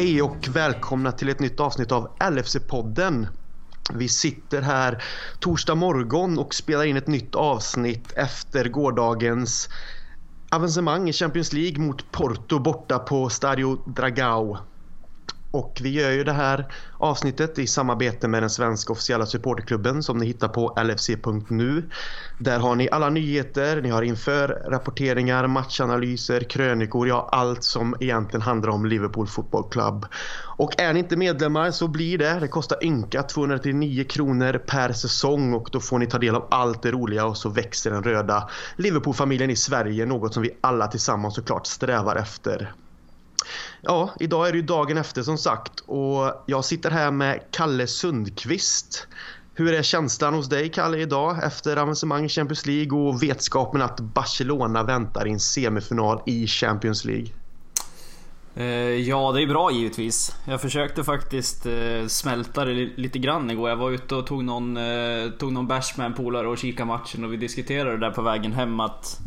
Hej och välkomna till ett nytt avsnitt av LFC-podden. Vi sitter här torsdag morgon och spelar in ett nytt avsnitt efter gårdagens avancemang i Champions League mot Porto borta på Stadio Dragao. Och vi gör ju det här avsnittet i samarbete med den svenska officiella supporterklubben som ni hittar på lfc.nu. Där har ni alla nyheter, ni har inför rapporteringar, matchanalyser, krönikor, ja allt som egentligen handlar om Liverpool Football Club. Och är ni inte medlemmar så blir det, det kostar ynka 239 kronor per säsong och då får ni ta del av allt det roliga och så växer den röda Liverpool-familjen i Sverige, något som vi alla tillsammans såklart strävar efter. Ja, idag är det ju dagen efter som sagt och jag sitter här med Kalle Sundqvist. Hur är känslan hos dig Kalle idag efter avancemang i Champions League och vetskapen att Barcelona väntar i en semifinal i Champions League? Eh, ja, det är bra givetvis. Jag försökte faktiskt eh, smälta det lite grann igår. Jag var ute och tog någon, eh, tog någon bärs med en polare och kikade matchen och vi diskuterade där på vägen hem att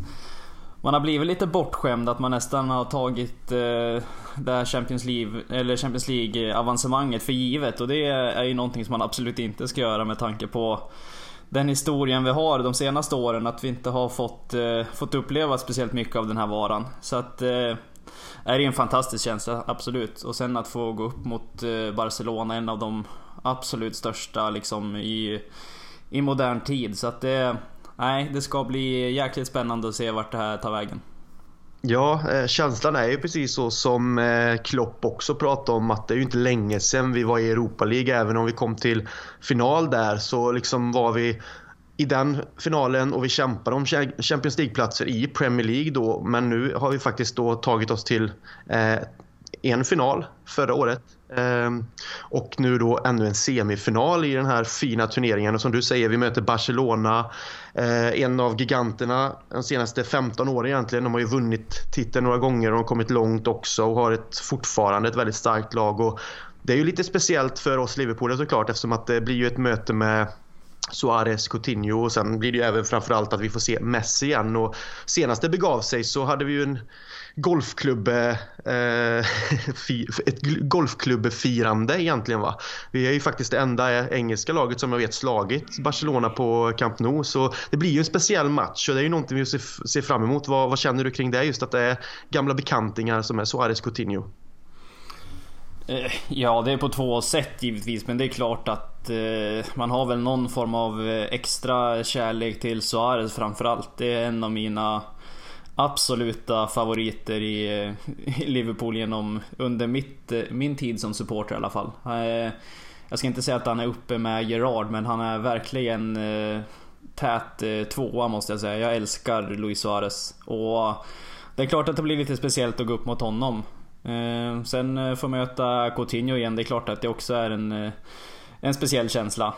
man har blivit lite bortskämd att man nästan har tagit eh, det här Champions League, eller Champions League avancemanget för givet och det är ju någonting som man absolut inte ska göra med tanke på den historien vi har de senaste åren att vi inte har fått, eh, fått uppleva speciellt mycket av den här varan. Så att eh, är det en fantastisk känsla, absolut. Och sen att få gå upp mot eh, Barcelona, en av de absolut största liksom i, i modern tid. Så att det nej, det ska bli jäkligt spännande att se vart det här tar vägen. Ja, eh, känslan är ju precis så som eh, Klopp också pratade om att det är ju inte länge sedan vi var i Europa League. Även om vi kom till final där så liksom var vi i den finalen och vi kämpade om Champions League-platser i Premier League då. Men nu har vi faktiskt då tagit oss till eh, en final förra året. Ehm, och nu då ännu en semifinal i den här fina turneringen. Och som du säger, vi möter Barcelona. Eh, en av giganterna de senaste 15 åren egentligen. De har ju vunnit titeln några gånger och de har kommit långt också och har ett, fortfarande ett väldigt starkt lag. Och det är ju lite speciellt för oss Liverpool såklart eftersom att det blir ju ett möte med Suarez, Coutinho och sen blir det ju även framförallt att vi får se Messi igen. Och senast det begav sig så hade vi ju en golfklubb, eh, ett golfklubbfirande egentligen. Va? Vi är ju faktiskt det enda engelska laget som jag vet slagit Barcelona på Camp Nou. Så det blir ju en speciell match och det är ju någonting vi ser, ser fram emot. Vad, vad, känner du kring det? Just att det är gamla bekantingar som är Suarez Coutinho. Eh, ja, det är på två sätt givetvis, men det är klart att eh, man har väl någon form av eh, extra kärlek till Suarez framförallt. Det är en av mina absoluta favoriter i, Liverpool genom, under mitt, min tid som supporter i alla fall. Eh, jag ska inte säga att han är uppe med Gerard, men han är verkligen eh, tät eh, tvåa måste jag säga. Jag älskar Luis Suarez. Och det är klart att det blir lite speciellt att gå upp mot honom. Sen få möta Coutinho igen, det är klart att det också är en, en speciell känsla.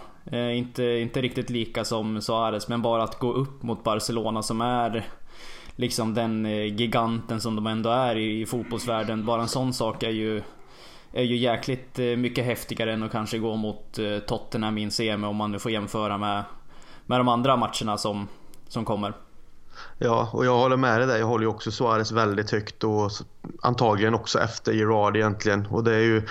Inte, inte riktigt lika som Suarez, men bara att gå upp mot Barcelona som är liksom den eh, giganten som de ändå är i fotbollsvärlden. Bara en sån sak är ju är ju jäkligt eh, mycket häftigare än att kanske gå mot eh, Tottenham i en semi om man nu får jämföra med, med de andra matcherna som, som kommer. Ja, och jag håller med dig där. Jag håller ju också Suarez väldigt högt och antagligen också efter Gerard egentligen. Och det är ju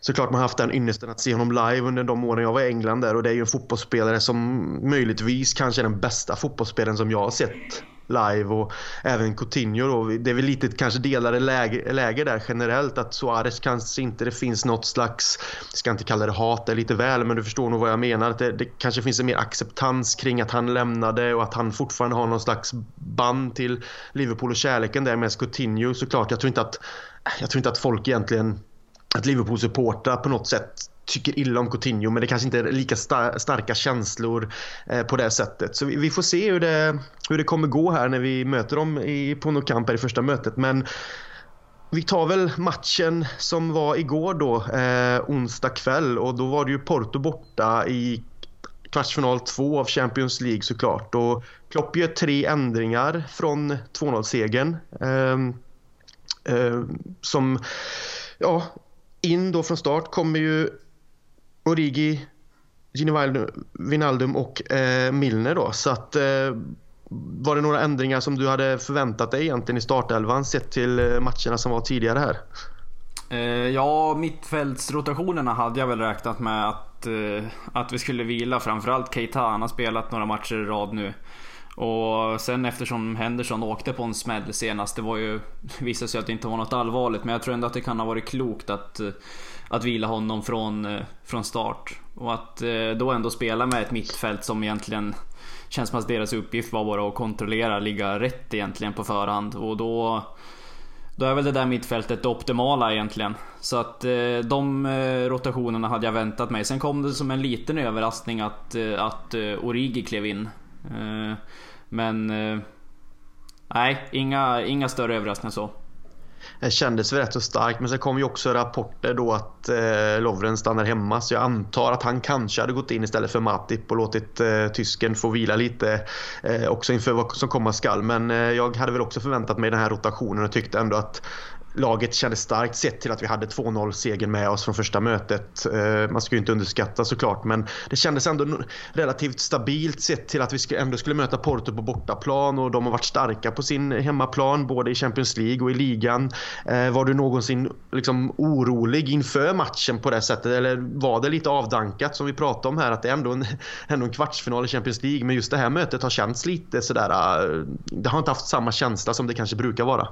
såklart man har haft den ynnesten att se honom live under de åren jag var i England där och det är ju en fotbollsspelare som möjligtvis kanske är den bästa fotbollsspelaren som jag har sett live och även Coutinho då. Det är väl lite kanske delade läge, läge där generellt att Suarez kanske inte det finns något slags, jag ska inte kalla det hat, det är lite väl men du förstår nog vad jag menar. Att det, det kanske finns en mer acceptans kring att han lämnade och att han fortfarande har någon slags band till Liverpool och kärleken där med Coutinho såklart. Jag tror inte att, äh, jag tror inte att folk egentligen att Liverpool-supportrar på något sätt tycker illa om Coutinho men det kanske inte är lika star starka känslor eh, på det sättet. Så vi, vi, får se hur det, hur det kommer gå här när vi möter dem i, på Nou Camp i första mötet. Men vi tar väl matchen som var igår då, eh, onsdag kväll och då var det ju Porto borta i kvartsfinal 2 av Champions League såklart. Och Klopp gör tre ändringar från 2-0-segern. Eh, eh, Eh, som, ja, in då från start kommer ju Origi, Gini Wijnaldum och eh, Milner då. Så att eh, var det några ändringar som du hade förväntat dig egentligen i startelvan sett till eh, matcherna som var tidigare här? Eh, ja, mittfältsrotationerna hade jag väl räknat med att, att vi skulle vila. Framförallt Keita, han har spelat några matcher i rad nu. Och sen eftersom Henderson åkte på en smäll senast, det var ju... visade sig att det inte var något allvarligt, men jag tror ändå att det kan ha varit klokt att, eh, att vila honom från, eh, från start. Och att eh, då ändå spela med ett mittfält som egentligen känns som att deras uppgift var bara att kontrollera, ligga rätt egentligen på förhand. Och då... Då är väl det där mittfältet det optimala egentligen. Så att de rotationerna hade jag väntat mig. Sen kom det som en liten överraskning att, att Origi klev in. Eh, men... Eh, nej, inga, inga större överraskningar så. Det kändes väl rätt så starkt men sen kom ju också rapporter då att eh, Lovren stannar hemma så jag antar att han kanske hade gått in istället för Matip och låtit eh, tysken få vila lite eh, också inför vad som komma skall. Men eh, jag hade väl också förväntat mig den här rotationen och tyckte ändå att laget kändes starkt sett till att vi hade 2-0 seger med oss från första mötet. Eh, man ska ju inte underskatta såklart men det kändes ändå relativt stabilt sett till att vi ändå skulle möta Porto på bortaplan och de har varit starka på sin hemmaplan både i Champions League och i ligan. Eh, var du någonsin liksom orolig inför matchen på det sättet eller var det lite avdankat som vi pratade om här att det är ändå en, ändå en kvartsfinal i Champions League men just det här mötet har känts lite sådär eh, det har inte haft samma känsla som det kanske brukar vara.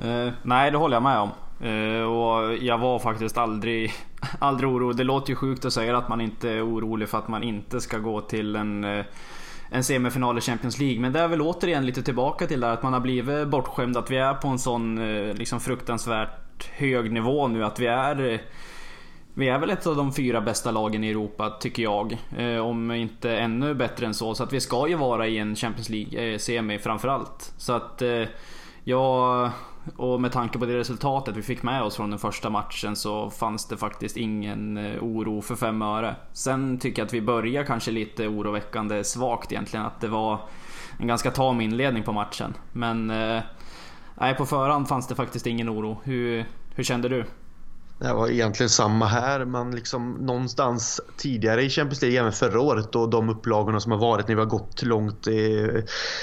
Uh, nej, det håller jag med om. Uh, och jag var faktiskt aldrig, aldrig orolig. Det låter ju sjukt att säga att man inte är orolig för att man inte ska gå till en, uh, en semifinal i Champions League. Men det är väl återigen lite tillbaka till det att man har blivit bortskämd. Att vi är på en sån liksom fruktansvärt hög nivå nu. Att vi är vi är väl ett av de fyra bästa lagen i Europa, tycker jag. om inte ännu bättre än så. Så att vi ska ju vara i en Champions League-semi framförallt. Så att... Ja, och med tanke på det resultatet vi fick med oss från den första matchen så fanns det faktiskt ingen eh, oro för fem öre. Sen tycker jag att vi börjar kanske lite oroväckande svagt egentligen. Att det var en ganska tam inledning på matchen. Men eh, nej, på förhand fanns det faktiskt ingen oro. Hur, hur kände du? Det var egentligen samma här. men liksom någonstans tidigare i Champions League, även förra året och de upplagorna som har varit när vi har gått långt. I,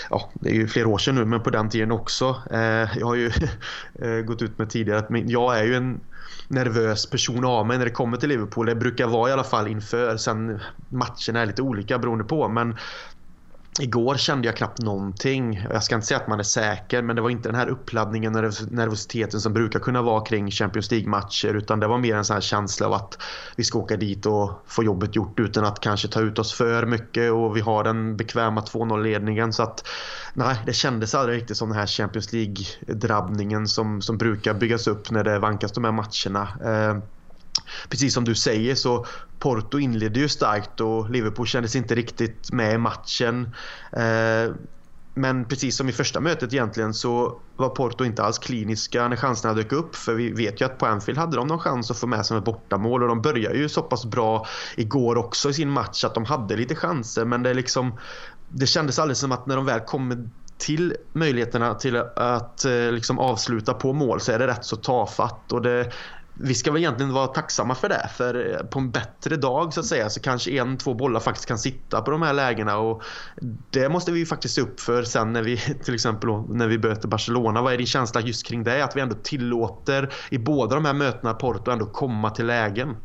ja, det är ju flera år sedan nu, men på den tiden också. Eh, jag har ju eh, gått ut med tidigare att jag är ju en nervös person av mig när det kommer till Liverpool. Det brukar vara i alla fall inför. Sen matcherna är lite olika beroende på. Men Igår kände jag knappt någonting. Jag ska inte säga att man är säker men det var inte den här uppladdningen och nervositeten som brukar kunna vara kring Champions League-matcher utan det var mer en sån här känsla av att vi ska åka dit och få jobbet gjort utan att kanske ta ut oss för mycket och vi har den bekväma 2-0-ledningen så att nej, det kändes aldrig riktigt som den här Champions League-drabbningen som, som brukar byggas upp när det vankas de här matcherna. Eh, Precis som du säger så Porto inledde ju starkt och Liverpool kändes inte riktigt med i matchen. Eh, men precis som i första mötet egentligen så var Porto inte alls kliniska när chanserna dök upp. För vi vet ju att på Anfield hade de någon chans att få med sig ett bortamål och de började ju så pass bra igår också i sin match att de hade lite chanser. Men det, liksom, det kändes alldeles som att när de väl kom till möjligheterna till att eh, liksom avsluta på mål så är det rätt så tafatt. Och det, vi ska väl egentligen vara tacksamma för det. För eh, på en bättre dag så att säga så kanske en, två bollar faktiskt kan sitta på de här lägena. Och det måste vi faktiskt se upp för sen när vi till exempel när vi möter Barcelona. Vad är din känsla just kring det? Att vi ändå tillåter i båda de här mötena Porto ändå komma till lägen.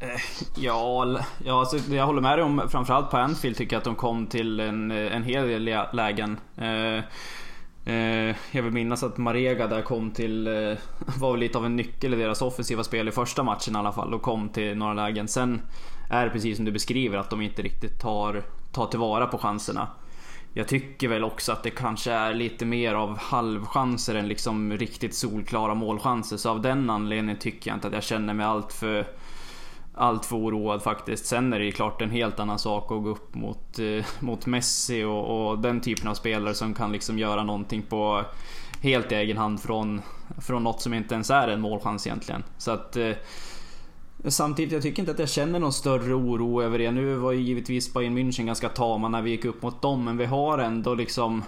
Eh, ja, ja alltså, jag håller med dig om framförallt på Anfield tycker jag att de kom till en, en hel del lägen. Eh, Eh, jag vill minnas att Marega där kom till, eh, var lite av en nyckel i deras offensiva spel i första matchen i alla fall och kom till några lägen. Sen är det precis som du beskriver att de inte riktigt tar, tar tillvara på chanserna. Jag tycker väl också att det kanske är lite mer av halvchanser än liksom riktigt solklara målchanser. Så av den anledningen tycker jag inte att jag känner mig allt för allt för oroad faktiskt. Sen är det ju klart en helt annan sak att gå upp mot, eh, mot Messi och, och, den typen av spelare som kan liksom göra någonting på helt egen hand från, från något som inte ens är en målchans egentligen. Så att eh, Samtidigt, jag tycker inte att jag känner någon större oro över det. Nu var ju givetvis Bayern München ganska tama när vi gick upp mot dem, men vi har ändå liksom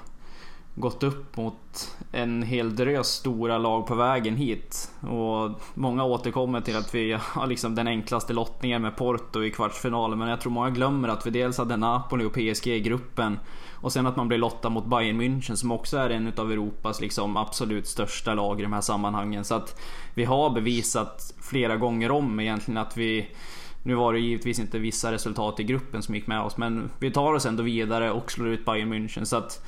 gått upp mot en hel drös stora lag på vägen hit. Och många återkommer till att vi har liksom den enklaste lottningen med Porto i kvartsfinalen. Men jag tror många glömmer att vi dels hade Napoli och PSG i gruppen. Och sen att man blir lottad mot Bayern München som också är en av Europas liksom absolut största lag i de här sammanhangen. Så att vi har bevisat flera gånger om egentligen att vi nu var det givetvis inte vissa resultat i gruppen som gick med oss, men vi tar oss ändå vidare och slår ut Bayern München. Så att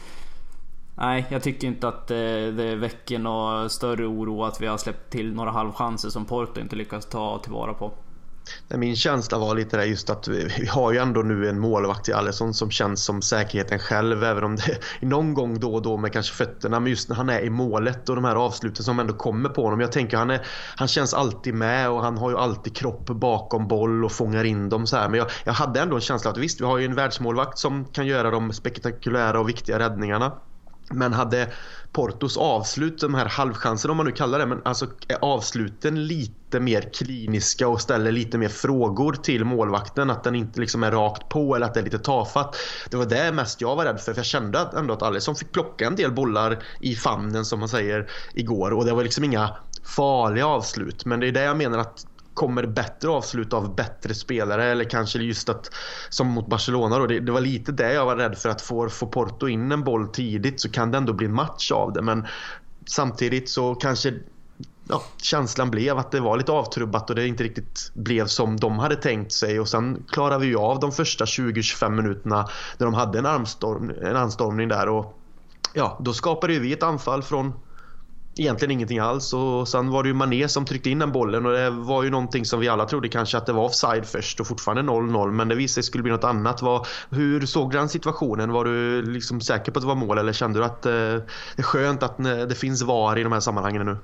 Nej, jag tycker inte att eh, det, väcker någon större oro att vi har släppt till några halvchanser som Porto inte lyckas ta tillvara på. Min känsla var lite där just att vi, vi har ju ändå nu en målvakt i Alisson som känns som säkerheten själv även om det är någon gång då och då med kanske fötterna men just när han är i målet och de här avsluten som ändå kommer på honom. Jag tänker han, är, han känns alltid med och han har ju alltid kropp bakom boll och fångar in dem så här. Men jag, jag hade ändå en känsla att visst vi har ju en världsmålvakt som kan göra de spektakulära och viktiga räddningarna. Men hade Portos avslut, de här halvchanserna om man nu kallar det, men alltså är avsluten lite mer kliniska och ställer lite mer frågor till målvakten. Att den inte liksom är rakt på eller att det är lite tafatt. Det var det mest jag var rädd för. För jag kände ändå att Alisson fick plocka en del bollar i famnen som man säger igår. Och det var liksom inga farliga avslut. Men det är det jag menar att kommer bättre avslut av bättre spelare eller kanske just att som mot Barcelona då, det, det, var lite det jag var rädd för att få, få Porto in en boll tidigt så kan det ändå bli en match av det. Men samtidigt så kanske ja, känslan blev att det var lite avtrubbat och det inte riktigt blev som de hade tänkt sig. Och sen klarade vi ju av de första 20-25 minuterna när de hade en, armstorm, en anstormning där. Och ja, då skapade ju vi ett anfall från egentligen ingenting alls. Och sen var det ju Mané som tryckte in den bollen och det var ju någonting som vi alla trodde kanske att det var offside först och fortfarande 0-0 men det visade sig skulle bli något annat. Var, hur såg du den situationen? Var du liksom säker på att det var mål eller kände du att eh, det är skönt att eh, det finns VAR i de här sammanhangen nu?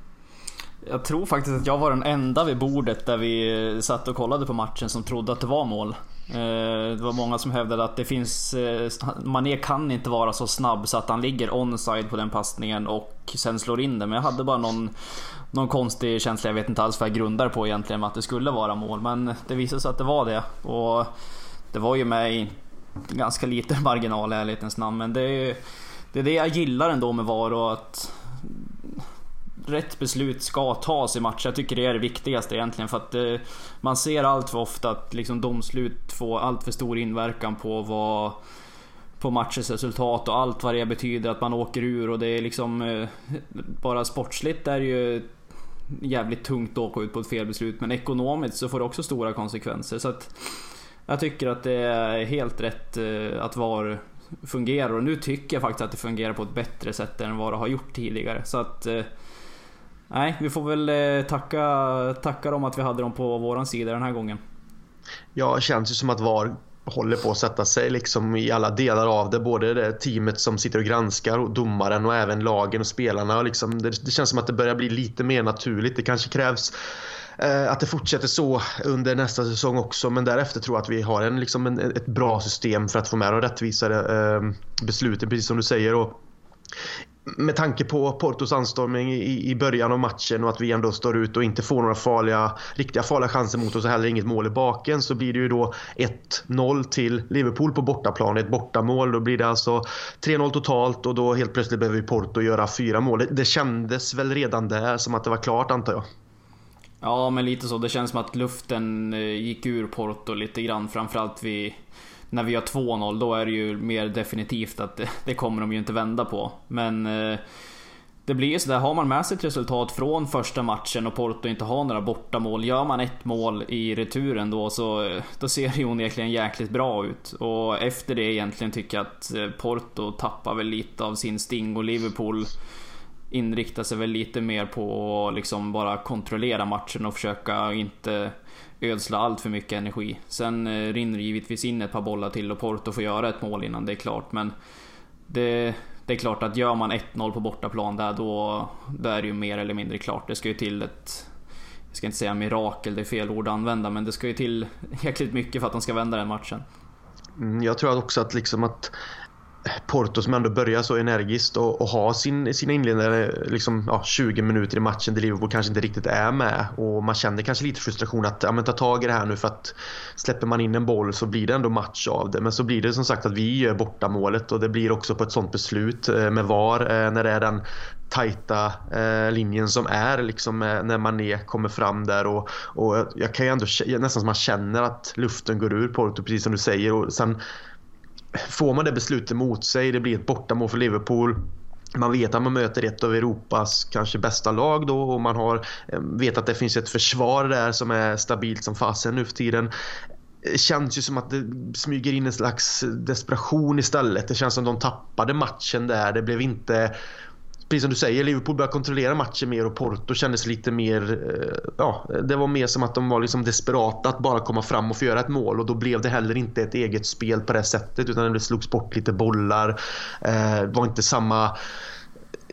Jag tror faktiskt att jag var den enda vid bordet där vi satt och kollade på matchen som trodde att det var mål. Eh, det var många som hävdade att det finns... Eh, Mané kan inte vara så snabb så att han ligger onside på den passningen och sen slår in den. Men jag hade bara någon, någon konstig känsla, jag vet inte alls vad jag grundar på egentligen, med att det skulle vara mål. Men det visade sig att det var det. Och det var ju med i ganska liten marginal i ärlighetens namn. Men det är, det är det jag gillar ändå med VAR och att rätt beslut ska tas i matcher. Jag tycker det är det viktigaste egentligen för att eh, man ser allt för ofta att liksom domslut får allt för stor inverkan på vad på matchens resultat och allt vad det betyder att man åker ur. Och det är liksom eh, bara sportsligt är det ju jävligt tungt att åka ut på ett felbeslut men ekonomiskt så får det också stora konsekvenser. Så att jag tycker att det är helt rätt eh, att VAR fungerar. Och nu tycker jag faktiskt att det fungerar på ett bättre sätt än vad det har gjort tidigare. Så att eh, Nej, vi får väl eh, tacka, tacka dem att vi hade dem på våran sida den här gången. Ja, det känns ju som att VAR håller på att sätta sig liksom i alla delar av det. Både det teamet som sitter och granskar och domaren och även lagen och spelarna. Liksom, det, det känns som att det börjar bli lite mer naturligt. Det kanske krävs eh, att det fortsätter så under nästa säsong också. Men därefter tror jag att vi har en, liksom en, ett bra system för att få med de rättvisare eh, besluten, precis som du säger. Och med tanke på Portos anstormning i, i början av matchen och att vi ändå står ut och inte får några farliga, riktiga farliga chanser mot oss och heller inget mål i baken så blir det ju då 1-0 till Liverpool på bortaplan. Ett bortamål. Då blir det alltså 3-0 totalt och då helt plötsligt behöver vi Porto göra fyra mål. Det, det kändes väl redan där som att det var klart antar jag. Ja, men lite så. Det känns som att luften eh, gick ur Porto lite grann. Framförallt vid när vi har 2-0 då är det ju mer definitivt att det, det kommer de ju inte vända på. Men eh, det blir ju sådär, har man med sig ett resultat från första matchen och Porto inte har några bortamål. Gör man ett mål i returen då så eh, då ser det ju onekligen jäkligt bra ut. Och efter det egentligen tycker jag att eh, Porto tappar väl lite av sin sting och Liverpool inriktar sig väl lite mer på att liksom bara kontrollera matchen och försöka inte ödsla allt för mycket energi. Sen eh, rinner det givetvis in ett par bollar till och Porto får göra ett mål innan det är klart. Men det, det är klart att gör man 1-0 på bortaplan där då, då är det ju mer eller mindre klart. Det ska ju till ett jag ska inte säga mirakel, det är fel ord att använda, men det ska ju till jäkligt mycket för att de ska vända den matchen. Mm, jag tror också att liksom att Porto som ändå börjar så energiskt och, och har sin, sina inledande liksom, ja, 20 minuter i matchen där Liverpool kanske inte riktigt är med. Och man känner kanske lite frustration att ja, men ta tag i det här nu för att släpper man in en boll så blir det ändå match av det. Men så blir det som sagt att vi gör bortamålet och det blir också på ett sånt beslut eh, med VAR eh, när det är den tajta eh, linjen som är liksom eh, när Mané kommer fram där och, och jag kan ju ändå nästan som man känner att luften går ur Porto precis som du säger och sen får man det beslutet mot sig, det blir ett bortamål för Liverpool man vet att man möter ett av Europas kanske bästa lag då och man har, eh, vet att det finns ett försvar där som är stabilt som fasen nu för tiden. Det känns ju som att det smyger in en slags desperation istället. Det känns som att de tappade matchen där. Det blev inte precis som du säger, Liverpool började kontrollera matchen mer och Porto kändes lite mer... Eh, ja, det var mer som att de var liksom desperata att bara komma fram och få göra ett mål och då blev det heller inte ett eget spel på det sättet utan det slogs bort lite bollar. Eh, det eh, var inte samma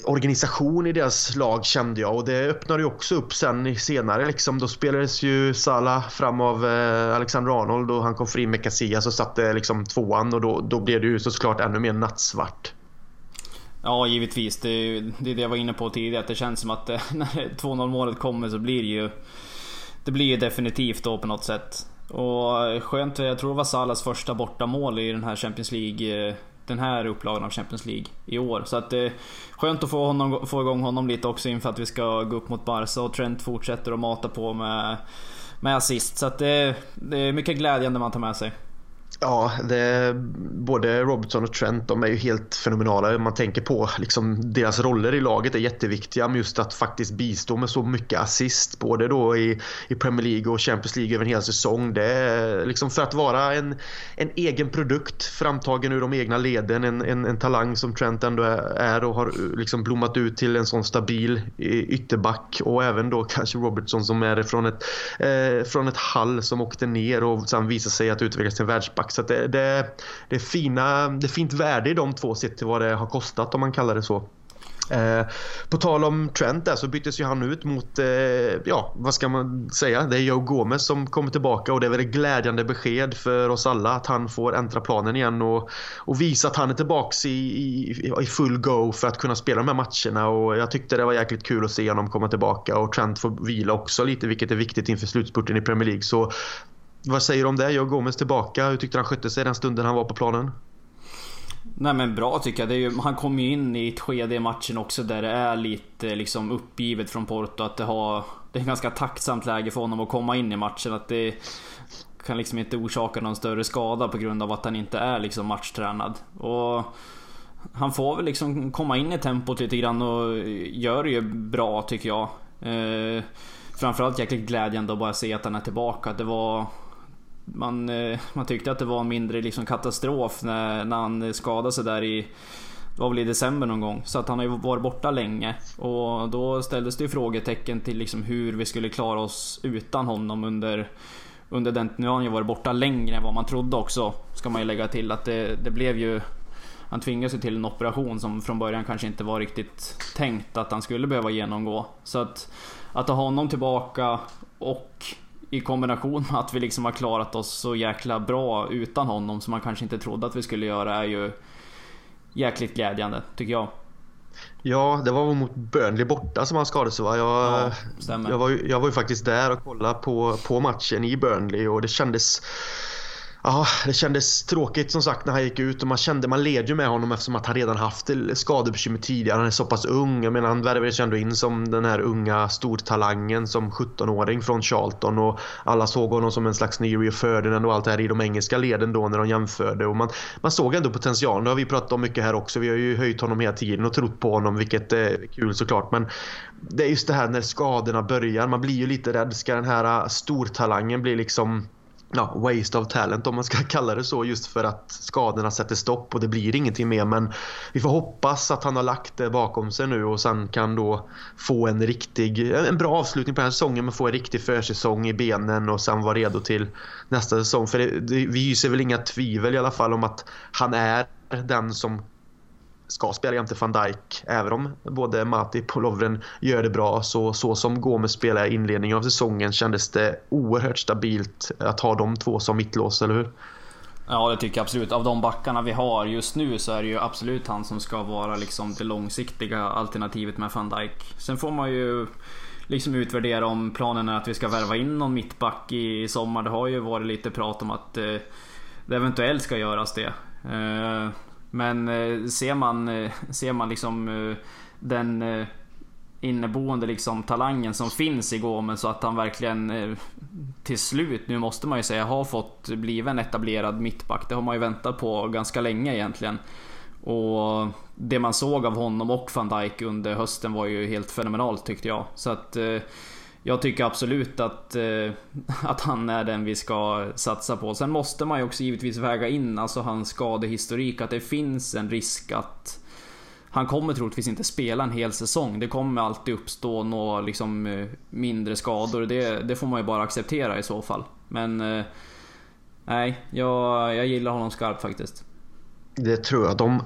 organisation i deras lag kände jag och det öppnade ju också upp sen senare liksom. Då spelades ju Salah fram av eh, Alexander Arnold och han kom fri med Casillas och satte liksom tvåan och då, då blev det ju såklart ännu mer nattsvart. Ja, givetvis. Det är det, det jag var inne på tidigare. Att det känns som att eh, när 2-0 målet kommer så blir det ju... Det blir ju definitivt då på något sätt. Och eh, skönt, jag tror det var Salas första bortamål i den här Champions League eh, den här upplagan av Champions League i år. Så att det är skönt att få, honom, få igång honom lite också inför att vi ska gå upp mot Barca och Trent fortsätter att mata på med, med assist. Så att det, det är mycket glädjande man tar med sig. Ja, det, både Robertson och Trent de är ju helt fenomenala. Man tänker på liksom, deras roller i laget är jätteviktiga. Men just att faktiskt bistå med så mycket assist, både då i, i Premier League och Champions League över en hel säsong. Det är liksom för att vara en, en egen produkt framtagen ur de egna leden. En, en, en talang som Trent ändå är och har liksom blommat ut till en sån stabil ytterback. Och även då kanske Robertson som är från ett, eh, från ett Hall som åkte ner och sen visade sig att utvecklas till en världsback så det, det, det, är fina, det är fint värde i de två sett till vad det har kostat om man kallar det så. Eh, på tal om Trent där så byttes ju han ut mot, eh, ja vad ska man säga, det är Joe Gomez som kommer tillbaka och det är väl ett glädjande besked för oss alla att han får äntra planen igen och, och visa att han är tillbaks i, i, i, full go för att kunna spela de här matcherna. Och jag tyckte det var jäkligt kul att se honom komma tillbaka och Trent får vila också lite vilket är viktigt inför slutspurten i Premier League. Så vad säger du om det? Jag Gomes tillbaka. Hur tyckte han skötte sig den stunden han var på planen? Nej men bra tycker jag. Ju, han kom ju in i ett skede i matchen också där det är lite eh, liksom uppgivet från Porto. Att det, har, det är ett ganska tacksamt läge för honom att komma in i matchen. Att det kan liksom inte orsaka någon större skada på grund av att han inte är liksom matchtränad. Och han får väl liksom komma in i tempot lite grann och gör det ju bra tycker jag. Eh, framförallt jäkligt glädjande att bara se att han är tillbaka. Det var man, eh, man tyckte att det var en mindre liksom katastrof när, när han skadade sig där i det var väl i december någon gång. Så att han har ju varit borta länge. Och då ställdes det ju frågetecken till liksom hur vi skulle klara oss utan honom under, under den... Nu har han ju varit borta längre än vad man trodde också. Ska man ju lägga till att det, det blev ju... Han tvingades ju till en operation som från början kanske inte var riktigt tänkt att han skulle behöva genomgå. Så att, att ha honom tillbaka och i kombination med att vi liksom har klarat oss så jäkla bra utan honom som man kanske inte trodde att vi skulle göra är ju jäkligt glädjande tycker jag. Ja, det var mot Burnley borta som han skadade sig va? Jag, ja, jag, var, jag var ju faktiskt där och kollade på, på matchen i Burnley och det kändes Ja, det kändes tråkigt som sagt när han gick ut och man kände, man led ju med honom eftersom att han redan haft skadebekymmer tidigare. Han är så pass ung. Jag menar han värvades ju ändå in som den här unga stortalangen som 17-åring från Charlton och alla såg honom som en slags ny Rio Ferdinand och allt det här i de engelska leden då när de jämförde och man, man såg ändå potentialen. Det har vi pratat om mycket här också. Vi har ju höjt honom hela tiden och trott på honom vilket eh, är kul såklart men det är just det här när skadorna börjar. Man blir ju lite rädd. Ska den här eh, stortalangen bli liksom ja, waste of talent om man ska kalla det så just för att skadorna sätter stopp och det blir ingenting mer. Men vi får hoppas att han har lagt det bakom sig nu och sen kan då få en riktig, en bra avslutning på den här säsongen men få en riktig försäsong i benen och sen vara redo till nästa säsong. För det, det, vi hyser väl inga tvivel i alla fall om att han är den som ska spela jämte van Dijk. Även om både Matip och Lovren gör det bra så, så som Gomes spelade i inledningen av säsongen kändes det oerhört stabilt att ha de två som mittlås, eller hur? Ja det tycker jag absolut. Av de backarna vi har just nu så är det ju absolut han som ska vara liksom det långsiktiga alternativet med van Dijk. Sen får man ju liksom utvärdera om planen är att vi ska värva in någon mittback i sommar. Det har ju varit lite prat om att eh, det eventuellt ska göras det. Eh, men eh, ser man, eh, ser man liksom eh, den inneboende liksom talangen som finns i Gomes så att han verkligen till slut, nu måste man ju säga, har fått bli en etablerad mittback. Det har man ju väntat på ganska länge egentligen. Och det man såg av honom och van Dijk under hösten var ju helt fenomenalt tyckte jag. Så att eh, jag tycker absolut att, eh, att han är den vi ska satsa på. Sen måste man ju också givetvis väga in alltså hans skadehistorik. Att det finns en risk att han kommer troligtvis inte spela en hel säsong. Det kommer alltid uppstå några liksom, eh, mindre skador. Det, det får man ju bara acceptera i så fall. Men eh, nej, jag, jag gillar honom skarpt faktiskt. Det tror jag. De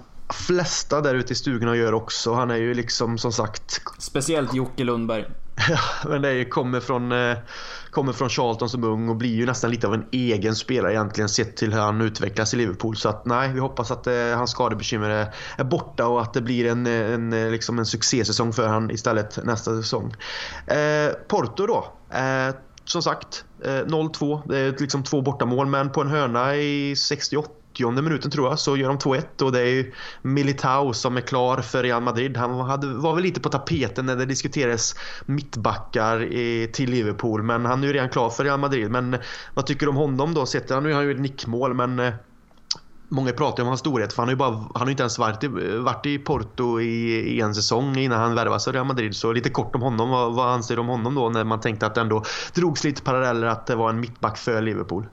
flesta där ute i stugorna gör också. Han är ju liksom som sagt... Speciellt Jocke Lundberg. Men det är, kommer, från, eh, kommer från Charlton som ung och blir ju nästan lite av en egen spelare egentligen sett till hur han utvecklas i Liverpool. Så att nej, vi hoppas att eh, hans skadebekymmer är, är borta och att det blir en, eh, en, eh, liksom en succésäsong för han istället nästa säsong. Eh, Porto då. Eh, som sagt, 0-2. Det är liksom två bortamål men på en hörna i 68 80 minuten tror jag så gör de 2-1 och det är ju Militao som är klar för Real Madrid. Han hade, var väl lite på tapeten när det diskuterades mittbackar i, till Liverpool men han är ju redan klar för Real Madrid. Men eh, vad tycker du om honom då? Sett, nu har han ju ett nickmål men eh, Många pratar om hans storhet för han har ju, bara, han har inte ens varit i, varit i Porto i, i en säsong innan han värvades av Real Madrid. Så lite kort om honom. Vad, vad anser du om honom då när man tänkte att det ändå drogs lite paralleller att det var en mittback för Liverpool?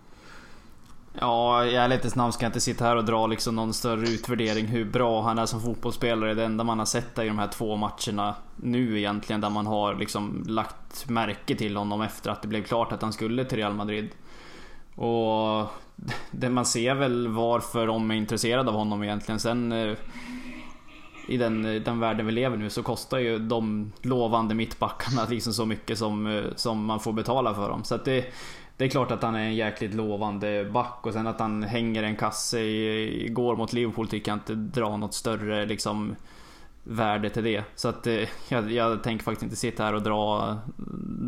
Ja, i ärlighetens namn ska jag inte sitta här och dra liksom någon större utvärdering hur bra han är som fotbollsspelare. Det enda man har sett är i de här två matcherna nu egentligen där man har liksom lagt märke till honom efter att det blev klart att han skulle till Real Madrid. Och det man ser väl varför de är intresserade av honom egentligen. Sen eh, i den, den världen vi lever nu så kostar ju de lovande mittbackarna liksom så mycket som, eh, som man får betala för dem. Så att det, det är klart att han är en jäkligt lovande back och sen att han hänger en kasse igår mot Liverpool tycker jag inte drar något större liksom värde till det. Så att eh, jag, jag tänker faktiskt inte sitta här och dra,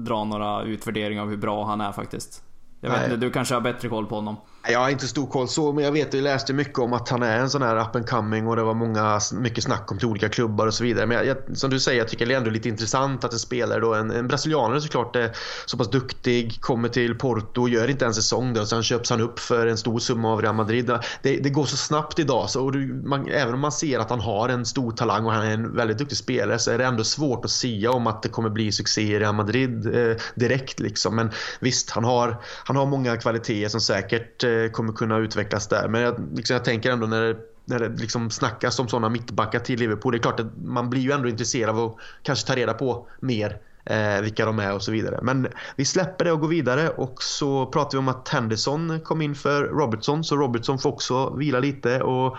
dra några utvärderingar av hur bra han är faktiskt. Jag vet inte, du kanske har bättre koll på honom? Jag har inte stor koll så, men jag vet jag läste mycket om att han är en sån här up and coming och det var många, mycket snack om till olika klubbar och så vidare. Men jag, som du säger, jag tycker det är ändå lite intressant att en spelare då, en, en brasilianare såklart, är så pass duktig, kommer till Porto, gör inte en säsong där och sen köps han upp för en stor summa av Real Madrid. Det, det går så snabbt idag, så du, man, även om man ser att han har en stor talang och han är en väldigt duktig spelare så är det ändå svårt att säga om att det kommer bli succé i Real Madrid eh, direkt liksom. Men visst, han har, han har många kvaliteter som säkert eh, Eh, kommer kunna utvecklas där. Men jag, liksom, jag tänker ändå när det, när det liksom snackas om sådana mittbackar till Liverpool. Det är klart att man blir ju ändå intresserad av att kanske ta reda på mer eh, vilka de är och så vidare. Men vi släpper det och går vidare och så pratar vi om att Henderson kom in för Robertson så Robertson får också vila lite och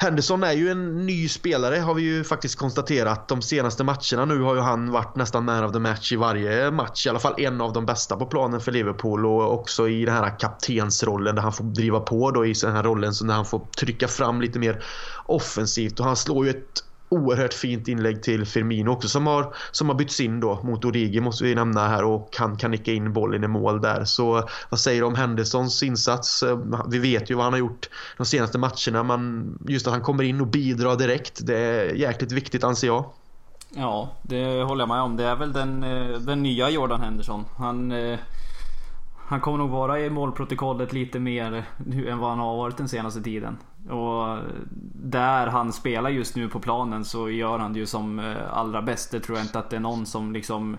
Henderson är ju en ny spelare har vi ju faktiskt konstaterat. De senaste matcherna nu har ju han varit nästan man of the match i varje match. I alla fall en av de bästa på planen för Liverpool och också i den här kaptensrollen där han får driva på då i den här rollen så när han får trycka fram lite mer offensivt och han slår ju ett oerhört fint inlägg till Firmino också som har, som har bytts in då mot Origi måste vi nämna här och han kan nicka in bollen i mål där. Så vad säger du om Hendersons insats? Eh, vi vet ju vad han har gjort de senaste matcherna men just att han kommer in och bidrar direkt det är jäkligt viktigt anser jag. Ja, det håller jag med om. Det är väl den, eh, den nya Jordan Henderson. Han eh, han kommer nog vara i målprotokollet lite mer nu än vad han har varit den senaste tiden. Och där han spelar just nu på planen så gör han det ju som eh, allra bäst. Det tror jag inte att det är någon som liksom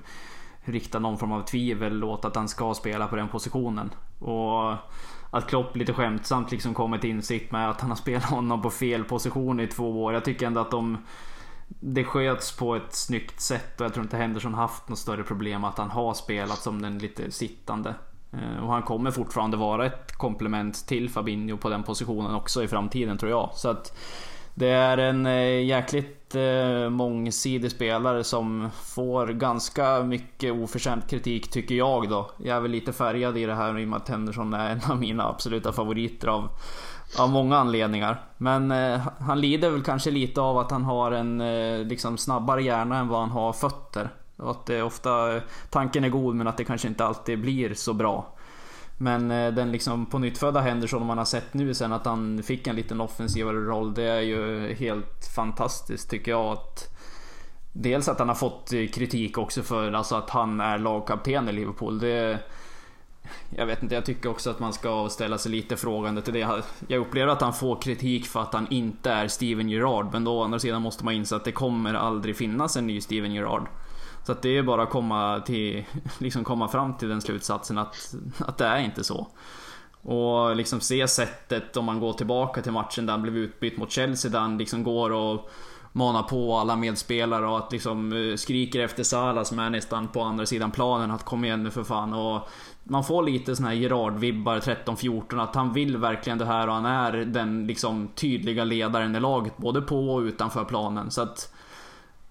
riktar någon form av tvivel åt att han ska spela på den positionen. Och att Klopp lite skämtsamt liksom kommer till insikt med att han har spelat honom på fel position i två år. Jag tycker ändå att de det sköts på ett snyggt sätt och jag tror inte Henderson haft något större problem att han har spelat som den lite sittande. Eh, och han kommer fortfarande vara ett komplement till Fabinho på den positionen också i framtiden tror jag. Så att det är en eh, jäkligt eh, mångsidig spelare som får ganska mycket oförtjänt kritik tycker jag då. Jag är väl lite färgad i det här i och med att Henderson är en av mina absoluta favoriter av, av många anledningar. Men eh, han lider väl kanske lite av att han har en eh, liksom snabbare hjärna än vad han har fötter. Och att det ofta, tanken är god men att det kanske inte alltid blir så bra. Men eh, den liksom på nyttfödda Henderson man har sett nu sen att han fick en liten offensivare roll. Det är ju helt fantastiskt tycker jag. Att dels att han har fått eh, kritik också för alltså att han är lagkapten i Liverpool. Det, jag vet inte, jag tycker också att man ska ställa sig lite frågande till det. Jag upplever att han får kritik för att han inte är Steven Gerrard. Men då å andra sidan måste man inse att det kommer aldrig finnas en ny Steven Gerrard. Så att det är bara att komma, till, liksom komma fram till den slutsatsen att, att det är inte så. Och liksom se sättet om man går tillbaka till matchen där han blev utbytt mot Chelsea där han liksom går och manar på alla medspelare och att liksom eh, skriker efter Salah som är nästan på andra sidan planen att kom igen nu för fan. Och man får lite såna här Gerard-vibbar 13-14 att han vill verkligen det här och han är den liksom tydliga ledaren i laget både på och utanför planen. Så att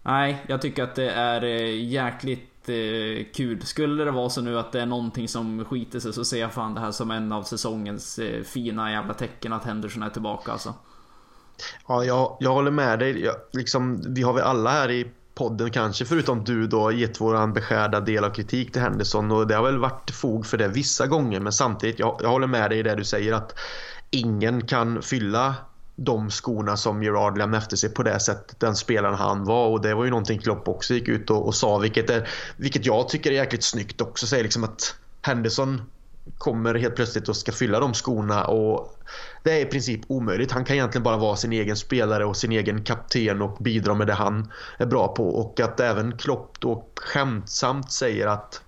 Nej, jag tycker att det är eh, jäkligt eh, kul. Skulle det vara så nu att det är någonting som skiter sig så ser jag fan det här som en av säsongens eh, fina jävla tecken att Henderson är tillbaka alltså. Ja, jag, jag håller med dig. Jag, liksom, vi har väl alla här i podden kanske förutom du då gett våran beskärda del av kritik till Henderson och det har väl varit fog för det vissa gånger men samtidigt jag, jag håller med dig i det du säger att ingen kan fylla de skorna som Gerard lämnade efter sig på det sättet den spelaren han var. Och det var ju någonting Klopp också gick ut och, och sa vilket, är, vilket jag tycker är jäkligt snyggt också. Säger liksom att Henderson kommer helt plötsligt och ska fylla de skorna och det är i princip omöjligt. Han kan egentligen bara vara sin egen spelare och sin egen kapten och bidra med det han är bra på. Och att även Klopp då skämtsamt säger att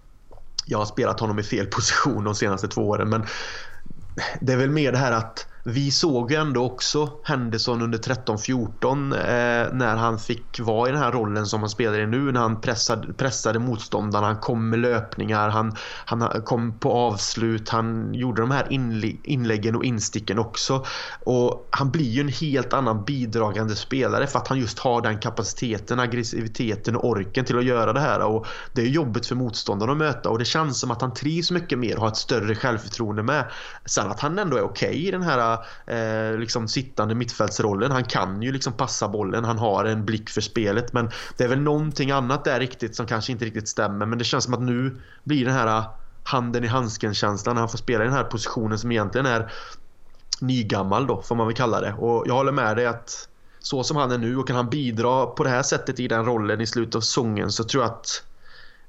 jag har spelat honom i fel position de senaste två åren. Men det är väl mer det här att vi såg ju ändå också Henderson under 13-14 eh, när han fick vara i den här rollen som han spelar i nu när han pressade, pressade motståndarna, han kom med löpningar, han, han kom på avslut, han gjorde de här inläggen och insticken också. Och han blir ju en helt annan bidragande spelare för att han just har den kapaciteten, aggressiviteten och orken till att göra det här. Och det är jobbigt för motståndarna att möta och det känns som att han trivs mycket mer och har ett större självförtroende med. Sen att han ändå är okej okay i den här eh, liksom sittande mittfältsrollen. Han kan ju liksom passa bollen, han har en blick för spelet. Men det är väl någonting annat där riktigt som kanske inte riktigt stämmer. Men det känns som att nu blir den här eh, handen i handsken känslan när han får spela i den här positionen som egentligen är nygammal då får man väl kalla det. Och jag håller med dig att så som han är nu och kan han bidra på det här sättet i den rollen i slutet av säsongen så tror jag att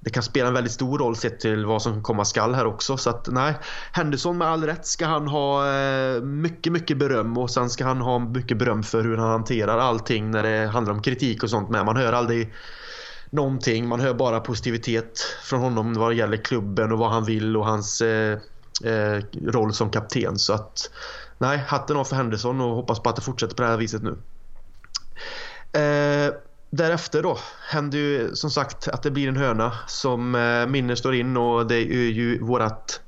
det kan spela en väldigt stor roll sett till vad som komma skall här också. Så att nej, Henderson med all rätt ska han ha eh, mycket, mycket beröm och sen ska han ha mycket beröm för hur han hanterar allting när det handlar om kritik och sånt med. Man hör aldrig någonting, man hör bara positivitet från honom vad det gäller klubben och vad han vill och hans eh, eh, roll som kapten. Så att nej, hatten av för Henderson och hoppas på att det fortsätter på det här viset nu. Eh, Därefter då händer ju som sagt att det blir en hörna som eh, Minner står in och det är ju vårat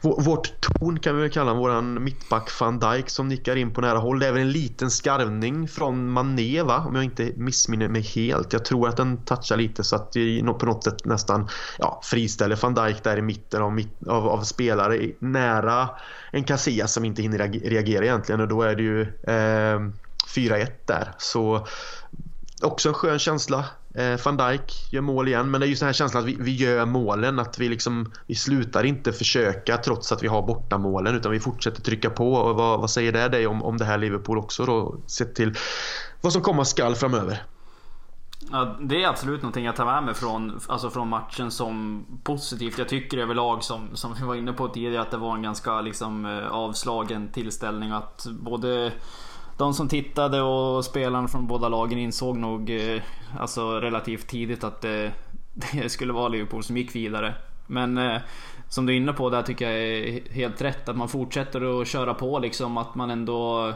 vårt torn kan vi väl kalla våran mittback van Dijk som nickar in på nära håll. Det är väl en liten skarvning från Mané va? Om jag inte missminner mig helt. Jag tror att den touchar lite så att vi på något sätt nästan ja, friställer van Dijk där i mitten av, av, av spelare nära en Casillas som inte hinner reagera egentligen och då är det ju eh, 4-1 där. Så också en skön känsla. Eh, Van Dijk gör mål igen men det är just den här känslan att vi, vi gör målen. Att vi, liksom, vi slutar inte försöka trots att vi har bortamålen utan vi fortsätter trycka på. Och vad, vad säger det dig om, om det här Liverpool också då? Sett till vad som komma skall framöver. Ja, det är absolut någonting jag tar med mig från, alltså från matchen som positivt. Jag tycker överlag som, som vi var inne på tidigare att det var en ganska liksom, eh, avslagen tillställning. Att både de som tittade och spelarna från båda lagen insåg nog eh, alltså relativt tidigt att det, det skulle vara Liverpool som gick vidare. Men eh, som du är inne på, där tycker jag är helt rätt. Att man fortsätter att köra på liksom. Att man ändå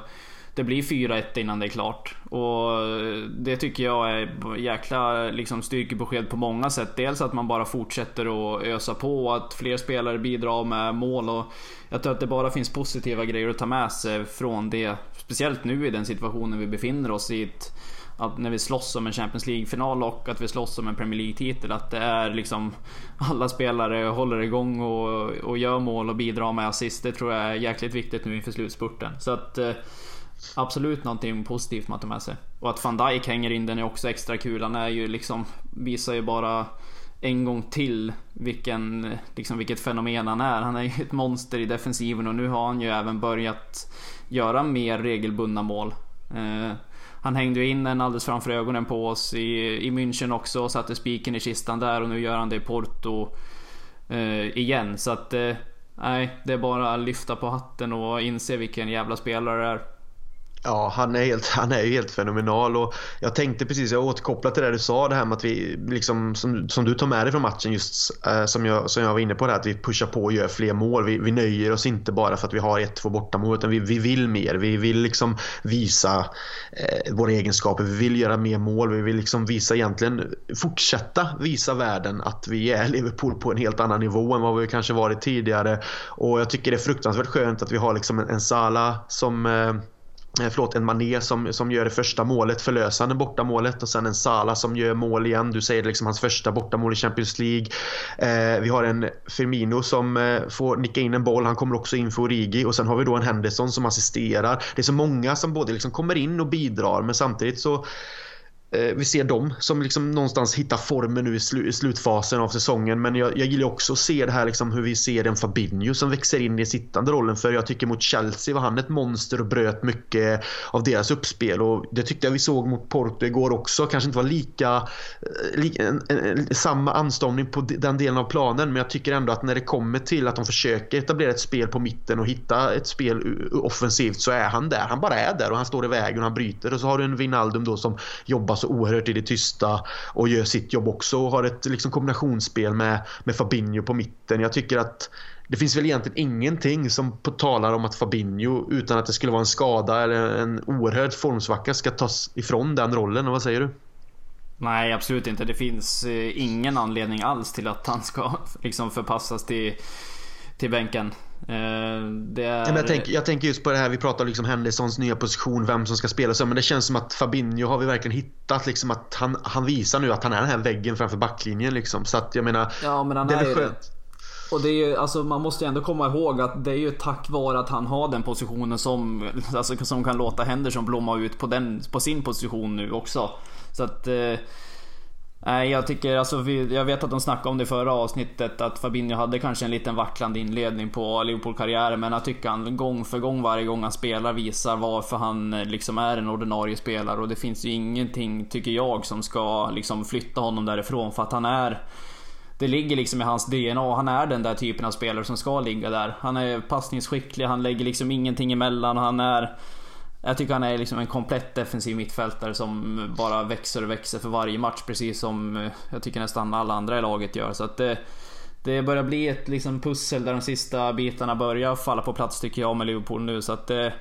det blir 4-1 innan det är klart. Och eh, det tycker jag är jäkla liksom, styrkebesked på många sätt. Dels att man bara fortsätter att ösa på och att fler spelare bidrar med mål. Och jag tror att det bara finns positiva grejer att ta med sig från det. Speciellt nu i den situationen vi befinner oss i. Ett, att när vi slåss om en Champions League-final och att vi slåss om en Premier League-titel. Att det är liksom alla spelare håller igång och, och gör mål och bidrar med assist. Det tror jag är jäkligt viktigt nu inför slutspurten. Så att eh, absolut någonting positivt man tar med sig. Och att van Dijk hänger in den är också extra kul. Han är ju liksom, visar ju bara en gång till vilken, liksom vilket fenomen han är. Han är ju ett monster i defensiven och nu har han ju även börjat göra mer regelbundna mål. Eh, han hängde ju in den alldeles framför ögonen på oss i, i München också och satte spiken i kistan där och nu gör han det i Porto eh, igen. Så att eh, nej, det är bara att lyfta på hatten och inse vilken jävla spelare det är. Ja, han är, helt, han är ju helt fenomenal och jag tänkte precis, jag återkopplar till det du sa det här med att vi liksom som, som du tar med dig från matchen just eh, som, jag, som jag var inne på det här, att vi pushar på och gör fler mål. Vi, vi nöjer oss inte bara för att vi har ett, två bortamål utan vi, vi vill mer. Vi vill liksom visa eh, våra egenskaper. Vi vill göra mer mål. Vi vill liksom visa egentligen fortsätta visa världen att vi är Liverpool på en helt annan nivå än vad vi kanske varit tidigare. Och jag tycker det är fruktansvärt skönt att vi har liksom en, en Sala som eh, Eh, Eh, förlåt, en Mané som, som gör det första målet, förlösande bortamålet och sen en Sala som gör mål igen. Du säger liksom hans första bortamål i Champions League. Eh, vi har en Firmino som eh, får nicka in en boll, han kommer också in för Origi och sen har vi då en Henderson som assisterar. Det är så många som både liksom kommer in och bidrar men samtidigt så Eh, vi ser dem som liksom någonstans hittar formen nu i, slu i slutfasen av säsongen. Men jag, jag gillar också att se det här liksom hur vi ser en Fabinho som växer in i sittande rollen. För jag tycker mot Chelsea var han ett monster och bröt mycket av deras uppspel. Och det tyckte jag vi såg mot Porto igår också. Kanske inte var lika, eh, li, en, en, en, samma anstormning på den delen av planen. Men jag tycker ändå att när det kommer till att de försöker etablera ett spel på mitten och hitta ett spel offensivt så är han där. Han bara är där och han står i vägen och han bryter. Och så har du en Wijnaldum då som jobbar så oerhört i det tysta och gör sitt jobb också och har ett liksom, kombinationsspel med, med Fabinho på mitten. Jag tycker att det finns väl egentligen ingenting som talar om att Fabinho utan att det skulle vara en skada eller en oerhörd formsvacka ska tas ifrån den rollen. vad säger du? Nej, absolut inte. Det finns eh, ingen anledning alls till att han ska liksom förpassas till, till bänken. Eh, det är... jag, tänker, jag tänker just på det här, vi pratar liksom Hendersons nya position, vem som ska spela så, men det känns som att Fabinho har vi verkligen hittat liksom att han, han visar nu att han är den här väggen framför backlinjen liksom. Så att jag menar, ja, men han det är, är skönt. Och det är ju, alltså man måste ju ändå komma ihåg att det är ju tack vare att han har den positionen som, alltså, som kan låta Henderson blomma ut på, den, på sin position nu också. Så att eh, Nej, jag tycker alltså, jag vet att de snackade om det i förra avsnittet att Fabinho hade kanske en liten vacklande inledning på Liverpool-karriären men jag tycker han gång för gång varje gång han spelar visar varför han eh, liksom är en ordinarie spelare och det finns ju ingenting, tycker jag, som ska liksom flytta honom därifrån för att han är det ligger liksom i hans DNA han är den där typen av spelare som ska ligga där. Han är passningsskicklig, han lägger liksom ingenting emellan han är jag tycker han är liksom en komplett defensiv mittfältare som bara växer och växer för varje match. Precis som eh, jag tycker nästan alla andra i laget gör. Så att det, det börjar bli ett liksom pussel där de sista bitarna börjar falla på plats tycker jag med Liverpool nu. Så att det...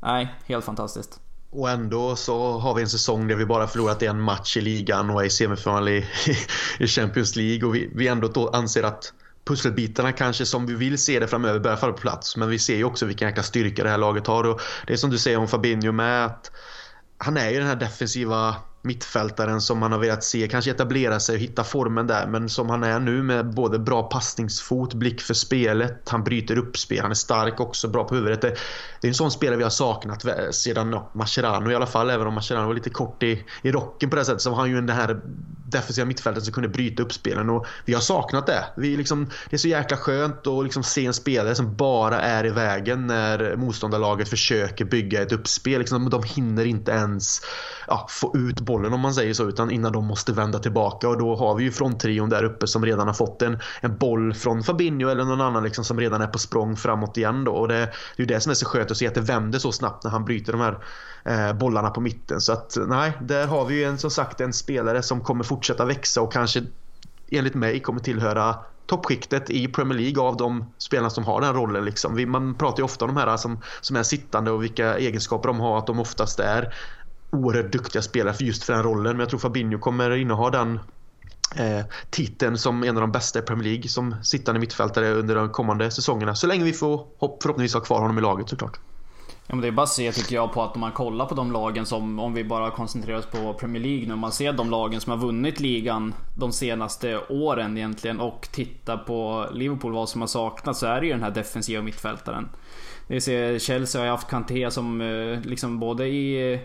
Nej, helt fantastiskt. Och ändå så har vi en säsong där vi bara förlorat en match i ligan och är i semifinal i, i Champions League. Och vi, vi ändå anser att pusselbitarna kanske som vi vill se det framöver börjar falla på plats. Men vi ser ju också vilken jäkla styrka det här laget har. Och det är som du säger om Fabinho med att han är ju den här defensiva mittfältaren som man har velat se kanske etablera sig och hitta formen där men som han är nu med både bra passningsfot, blick för spelet, han bryter upp spel, han är stark också, bra på huvudet. Det, det är en sån spelare vi har saknat sedan ja, Mascherano i alla fall, även om Mascherano var lite kort i, i rocken på det sättet så var han ju den här defensiva mittfältet som kunde bryta upp spelen och vi har saknat det. Vi liksom, det är så jäkla skönt att liksom se en spelare som bara är i vägen när motståndarlaget försöker bygga ett uppspel. Liksom, de hinner inte ens ja, få ut bollen om man säger så utan innan de måste vända tillbaka och då har vi ju fronttrion där uppe som redan har fått en, en boll från Fabinho eller någon annan liksom som redan är på språng framåt igen då och det, det är ju det som är så skönt att se att det vänder så snabbt när han bryter de här eh, bollarna på mitten så att nej, där har vi ju en, som sagt en spelare som kommer fortsätta växa och kanske enligt mig kommer tillhöra toppskiktet i Premier League av de spelarna som har den rollen. Liksom. Man pratar ju ofta om de här som, som är sittande och vilka egenskaper de har. Att de oftast är oerhört duktiga spelare för just för den rollen. Men jag tror Fabinho kommer inneha den eh, titeln som en av de bästa i Premier League som sittande mittfältare under de kommande säsongerna. Så länge vi får hopp, förhoppningsvis ha kvar honom i laget såklart. Ja, men det är bara att se tycker jag på att om man kollar på de lagen som, om vi bara koncentrerar oss på Premier League nu, om man ser de lagen som har vunnit ligan de senaste åren egentligen och tittar på Liverpool, vad som har saknats, så är det ju den här defensiva mittfältaren. Det ser, Chelsea har ju haft Kanté som eh, liksom både i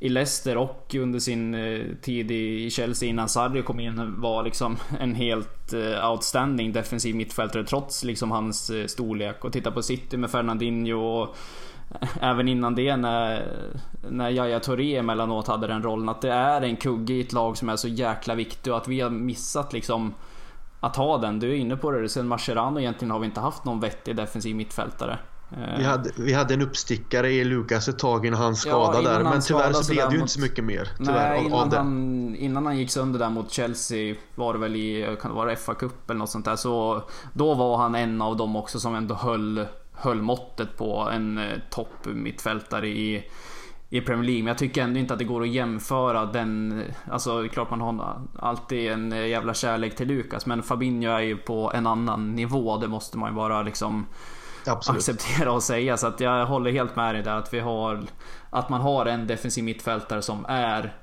i Leicester och under sin eh, tid i Chelsea innan Sarri kom in var liksom en helt eh, outstanding defensiv mittfältare trots liksom hans eh, storlek. Och titta på City med Fernandinho och även innan det när, när Yahya Touré emellanåt hade den rollen. Att det är en kugge i ett lag som är så jäkla viktig och att vi har missat liksom att ha den. Du är inne på det, sen Mascherano egentligen har vi inte haft någon vettig defensiv mittfältare. Vi hade, vi hade en uppstickare i Lukas ett tag innan han skadade ja, där. Men tyvärr så blev det ju inte så mycket mer. Tyvärr, nej, innan, han, innan han gick sönder där mot Chelsea var det väl i, kan det vara FA-cup eller något sånt där. Så då var han en av dem också som ändå höll höll måttet på en eh, topp mittfältare i, i Premier League. Men jag tycker ändå inte att det går att jämföra den... Alltså klart man har alltid en eh, jävla kärlek till Lukas men Fabinho är ju på en annan nivå. Det måste man ju bara liksom Absolut. acceptera och säga. Så att jag håller helt med dig där att vi har... Att man har en defensiv mittfältare som är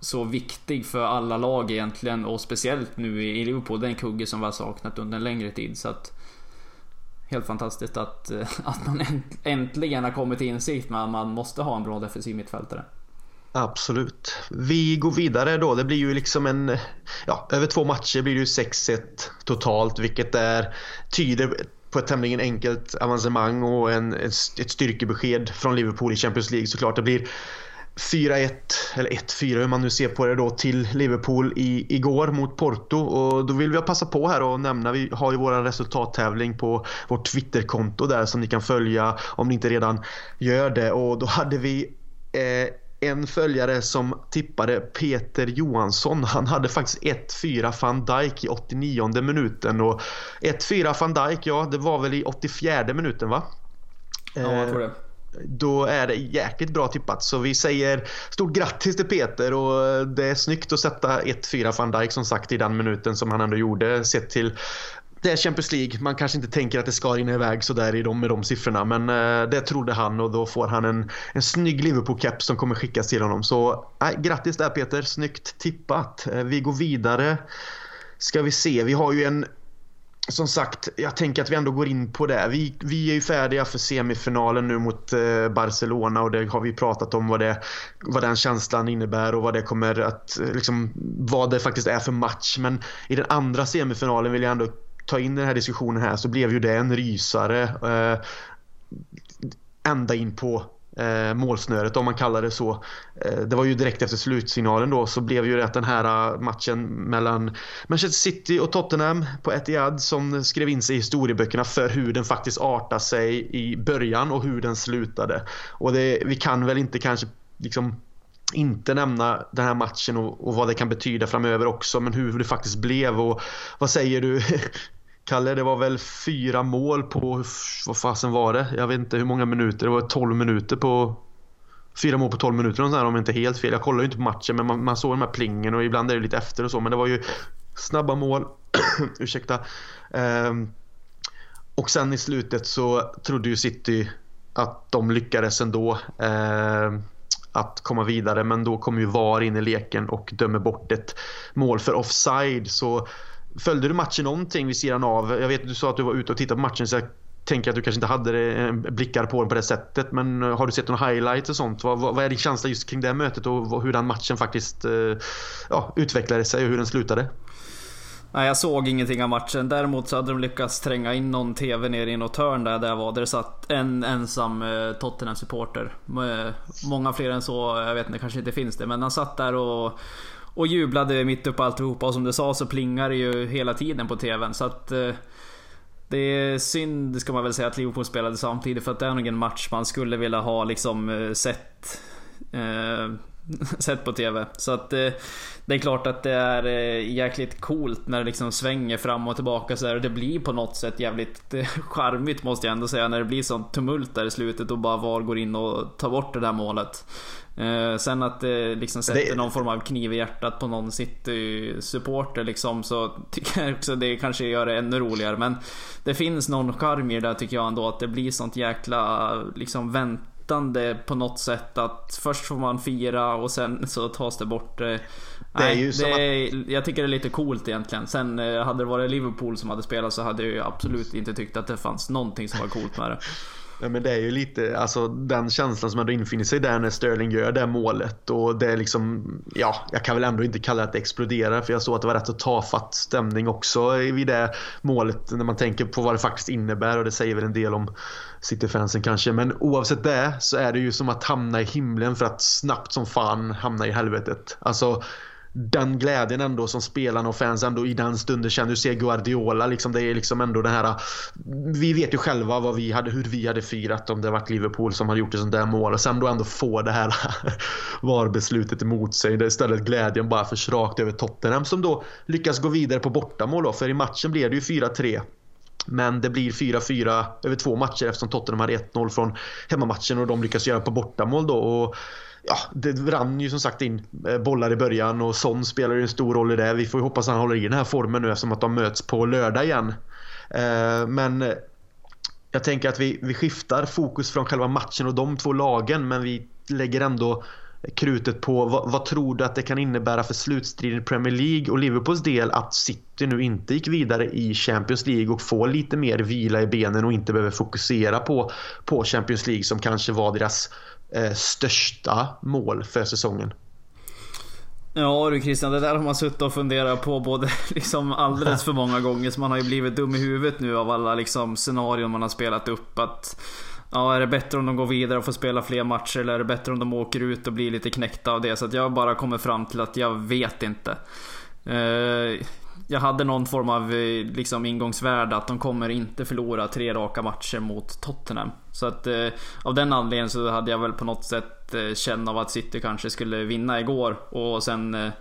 så viktig för alla lag egentligen och speciellt nu i Liverpool. Den kugge som vi har saknat under en längre tid. Så att helt fantastiskt att, eh, att man äntligen har kommit till insikt med att man måste ha en bra defensiv mittfältare. Absolut. Vi går vidare då. Det blir ju liksom en... Ja, över två matcher blir det ju 6-1 totalt, vilket är, tyder på ett tämligen enkelt avancemang och en, ett styrkebesked från Liverpool i Champions League såklart. Det blir 4-1, eller 1-4 hur man nu ser på det då, till Liverpool i, igår mot Porto. Och då vill vi passa på här och nämna, vi har ju vår resultattävling på vårt Twitterkonto där som ni kan följa om ni inte redan gör det. Och då hade vi eh, en följare som tippade Peter Johansson. Han hade faktiskt 1-4 van Dijk i 89 minuten. Och 1-4 van Dijk, ja det var väl i 84 minuten va? Ja, jag tror det då är det jäkligt bra tippat. Så vi säger stort grattis till Peter och det är snyggt att sätta 1-4 van Dijk som sagt i den minuten som han ändå gjorde sett till det är Champions League. Man kanske inte tänker att det ska rinna iväg sådär i de, med de siffrorna. Men eh, det trodde han och då får han en, en snygg Liverpool-keps som kommer skickas till honom. Så eh, grattis där Peter. Snyggt tippat. Eh, vi går vidare. Ska vi se. Vi har ju en som sagt, jag tänker att vi ändå går in på det. Vi, vi är ju färdiga för semifinalen nu mot eh, Barcelona och det har vi pratat om vad, det, vad den känslan innebär och vad det kommer att, eh, liksom, vad det faktiskt är för match. Men i den andra semifinalen vill jag ändå ta in den här diskussionen här så blev ju det en rysare. Eh, ända in på eh, målsnöret om man kallar det så. Eh, det var ju direkt efter slutsignalen då så blev ju det att den här eh, matchen mellan Manchester City och Tottenham på Etihad som skrev in sig i historieböckerna för hur den faktiskt artade sig i början och hur den slutade. Och det, vi kan väl inte kanske liksom inte nämna den här matchen och, och, vad det kan betyda framöver också men hur det faktiskt blev och vad säger du Kalle, det var väl fyra mål på, vad fasen var det? Jag vet inte hur många minuter, det var 12 minuter på Fyra mål på 12 minuter om inte helt fel. Jag kollar ju inte på matchen men man, man såg de här plingen och ibland är det lite efter och så men det var ju snabba mål. Ursäkta. Um, och sen i slutet så trodde ju City att de lyckades ändå Um, att komma vidare men då kommer ju VAR in i leken och dömer bort ett mål för offside så Följde du matchen någonting vid sidan av? Jag vet att du sa att du var ute och tittade på matchen så jag tänker att du kanske inte hade eh, blickar på den på det sättet. Men eh, har du sett någon highlights och sånt? Vad, vad är din känsla just kring det mötet och hur den matchen faktiskt eh, ja, utvecklade sig och hur den slutade? Nej, jag såg ingenting av matchen. Däremot så hade de lyckats tränga in någon TV ner i något hörn där, där jag var. Där det satt en ensam eh, Tottenham-supporter. Eh, många fler än så, jag vet inte, kanske inte finns det. Men han satt där och och jublade mitt uppe alltihopa och som du sa så plingar det ju hela tiden på TVn så att eh, Det är synd ska man väl säga att Liverpool spelade samtidigt för att det är nog en match man skulle vilja ha liksom sett Sett på TV. Så att eh, det är klart att det är eh, jäkligt coolt när det liksom svänger fram och tillbaka så här. Det blir på något sätt jävligt eh, charmigt måste jag ändå säga när det blir sånt tumult där i slutet och bara VAR går in och tar bort det där målet. Eh, sen att det liksom sätter det... någon form av kniv i hjärtat på någon City-supporter liksom så tycker jag också det kanske gör det ännu roligare. Men det finns någon charm i det där tycker jag ändå att det blir sånt jäkla liksom vänt flytande på något sätt att först får man fira och sen så tas det bort. Det Nej, det är, jag tycker det är lite coolt egentligen. Sen hade det varit Liverpool som hade spelat så hade jag absolut inte tyckt att det fanns någonting som var coolt med det. Ja, men det är ju lite alltså, den känslan som ändå infinner sig där när Sterling gör det målet. Och det är liksom, ja, jag kan väl ändå inte kalla det att det exploderar för jag såg att det var rätt så tafatt stämning också vid det målet när man tänker på vad det faktiskt innebär och det säger väl en del om City-fansen kanske. Men oavsett det så är det ju som att hamna i himlen för att snabbt som fan hamna i helvetet. Alltså den glädjen ändå som spelarna och fans ändå i den stunden känner. Du ser Guardiola liksom. Det är liksom ändå den här. Vi vet ju själva vad vi hade, hur vi hade firat om det varit Liverpool som hade gjort ett sånt där mål. Och sen då ändå få det här VAR-beslutet emot sig. Det är istället glädjen bara förs rakt över Tottenham som då lyckas gå vidare på bortamål då. För i matchen blev det ju 4-3. Men det blir 4-4 över två matcher eftersom Tottenham hade 1-0 från hemmamatchen och de lyckas göra på bortamål då. Och ja, det rann ju som sagt in eh, bollar i början och Son spelar ju en stor roll i det. Vi får ju hoppas att han håller i den här formen nu eftersom att de möts på lördag igen. Eh, men eh, jag tänker att vi, vi skiftar fokus från själva matchen och de två lagen men vi lägger ändå krutet på vad, vad, tror du att det kan innebära för slutstriden i Premier League och Liverpools del att City nu inte gick vidare i Champions League och får lite mer vila i benen och inte behöver fokusera på, på Champions League som kanske var deras eh, största mål för säsongen. Ja du Christian, det där har man suttit och funderat på både liksom alldeles för många gånger så man har ju blivit dum i huvudet nu av alla liksom scenarion man har spelat upp. Att Ja, är det bättre om de går vidare och får spela fler matcher eller är det bättre om de åker ut och blir lite knäckta av det? Så att jag bara kommer fram till att jag vet inte. Eh, jag hade någon form av eh, liksom ingångsvärde att de kommer inte förlora tre raka matcher mot Tottenham. Så att eh, av den anledningen så hade jag väl på något sätt eh, känt av att City kanske skulle vinna igår och sen eh,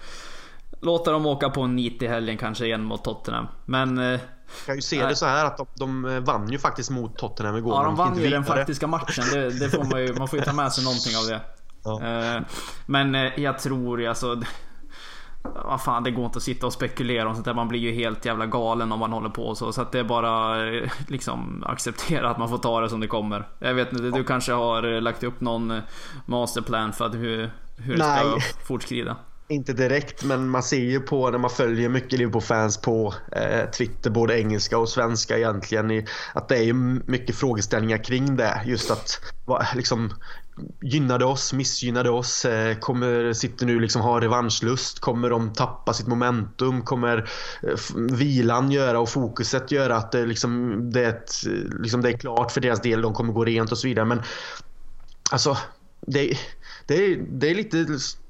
låta dem åka på en nit i helgen kanske igen mot Tottenham. Men eh, kan ju se det så här att de, de, eh, vann ju faktiskt mot Tottenham igår. Ja, de vann ju den faktiska matchen. Det, det, får man ju, man får ju ta med sig någonting av det. Ja. Eh, men jag tror alltså vad fan, det går inte att sitta och spekulera om sånt där. Man blir ju helt jävla galen om man håller på så. Så att det är bara liksom acceptera att man får ta det som det kommer. Jag vet inte, du kanske har lagt upp någon masterplan för att hur, hur det ska fortskrida? Inte direkt, men man ser ju på när man följer mycket Liverpool-fans på eh, Twitter, både engelska och svenska egentligen, i, att det är ju mycket frågeställningar kring det. Just att liksom, gynnade oss, missgynnade oss? Eh, kommer City nu liksom ha revanschlust? Kommer de tappa sitt momentum? Kommer eh, vilan göra och fokuset göra att det, liksom, det, är ett, liksom, det är klart för deras del, de kommer gå rent och så vidare. Men alltså, det, det, är, det är lite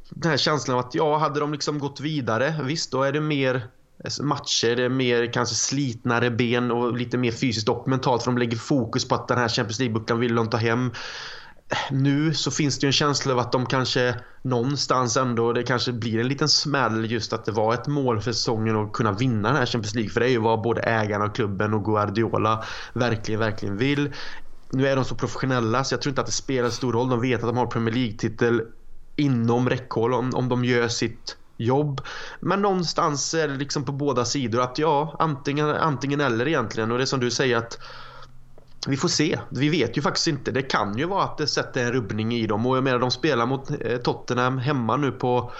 den här känslan av att ja, hade de liksom gått vidare, visst då är det mer matcher, det är mer kanske slitnare ben och lite mer fysiskt och mentalt för de lägger fokus på att den här Champions League-bucklan vill de ta hem nu så finns det ju en känsla av att de kanske någonstans ändå, det kanske blir en liten smäll just att det var ett mål för säsongen att kunna vinna den här Champions League. För det är ju vad både ägarna av klubben och Guardiola verkligen, verkligen vill. Nu är de så professionella så jag tror inte att det spelar stor roll. De vet att de har Premier League-titel inom räckhåll om, om de gör sitt jobb. Men någonstans är det liksom på båda sidor att ja, antingen, antingen eller egentligen. Och det är som du säger att vi får se. Vi vet ju faktiskt inte. Det kan ju vara att det sätter en rubbning i dem. Och jag menar, de spelar mot eh, Tottenham hemma nu på,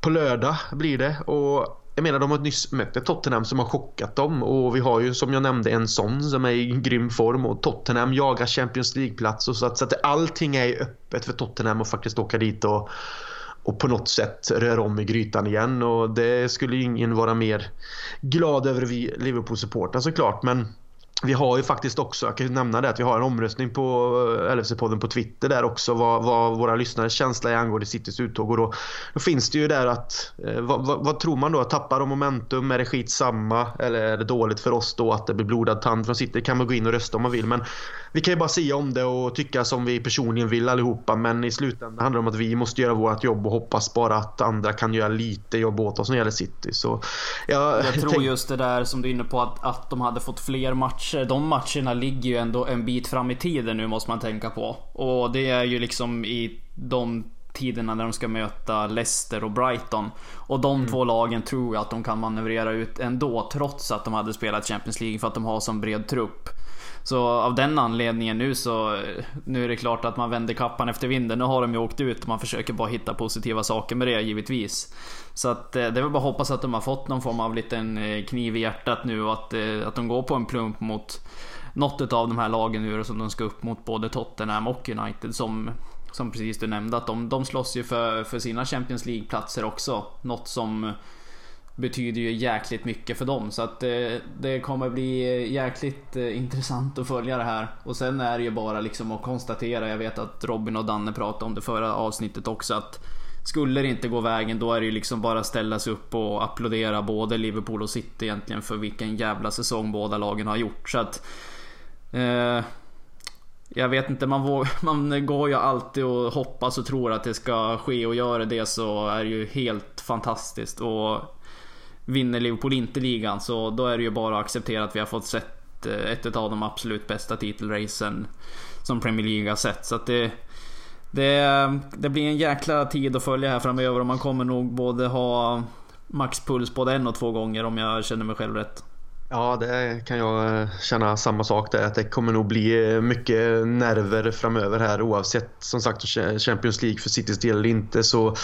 på lördag blir det. Och jag menar, de har nyss mött ett Tottenham som har chockat dem. Och vi har ju som jag nämnde en sån som är i grym form. Och Tottenham jagar Champions League-plats. Så att, så att allting är öppet för Tottenham att faktiskt åka dit och och på något sätt röra om i grytan igen och det skulle ju ingen vara mer glad över vi Liverpool-supportrar såklart men vi har ju faktiskt också, jag kan ju nämna det, att vi har en omröstning på eh, LFC-podden på Twitter där också vad, vad våra lyssnares känsla är angående Citys uttåg. Och då, då finns det ju där att, eh, vad, vad, vad, tror man då? Tappar de momentum? Är det skitsamma? Eller är det dåligt för oss då att det blir blodad tand från City? Det kan man gå in och rösta om man vill. Men vi kan ju bara säga om det och tycka som vi personligen vill allihopa. Men i slutändan handlar det om att vi måste göra vårt jobb och hoppas bara att andra kan göra lite jobb åt oss när det gäller City. Så, jag, jag tror just det där som du är inne på att, att de hade fått fler matcher. De matcherna ligger ju ändå en bit fram i tiden nu måste man tänka på. Och det är ju liksom i de tiderna när de ska möta Leicester och Brighton. Och de mm. två lagen tror jag att de kan manövrera ut ändå trots att de hade spelat Champions League för att de har sån bred trupp. Så av den anledningen nu så, nu är det klart att man vänder kappan efter vinden. Nu har de ju åkt ut och man försöker bara hitta positiva saker med det givetvis. Så att eh, det är väl bara att hoppas att de har fått någon form av liten eh, kniv i hjärtat nu och att, eh, att de går på en plump mot något av de här lagen nu som de ska upp mot både Tottenham och United som som precis du nämnde att de, de slåss ju för, för sina Champions League-platser också. Något som betyder ju jäkligt mycket för dem. Så att eh, det, kommer bli jäkligt eh, intressant att följa det här. Och sen är det ju bara liksom att konstatera, jag vet att Robin och Danne pratade om det förra avsnittet också, att skulle det inte gå vägen då är det ju liksom bara ställa sig upp och applådera både Liverpool och City egentligen för vilken jävla säsong båda lagen har gjort. Så att... Eh, jag vet inte, man, vågar, man går ju alltid och hoppas och tror att det ska ske och gör det så är det ju helt fantastiskt. Och vinner Liverpool inte ligan så då är det ju bara att acceptera att vi har fått sett eh, ett av de absolut bästa titelracen som Premier League har sett. Så att det, det, det blir en jäkla tid att följa här framöver och man kommer nog både ha maxpuls både en och två gånger om jag känner mig själv rätt. Ja, det kan jag eh, känna samma sak där. Att det kommer nog bli eh, mycket nerver framöver här oavsett som sagt Champions League för Citys del eller inte. Så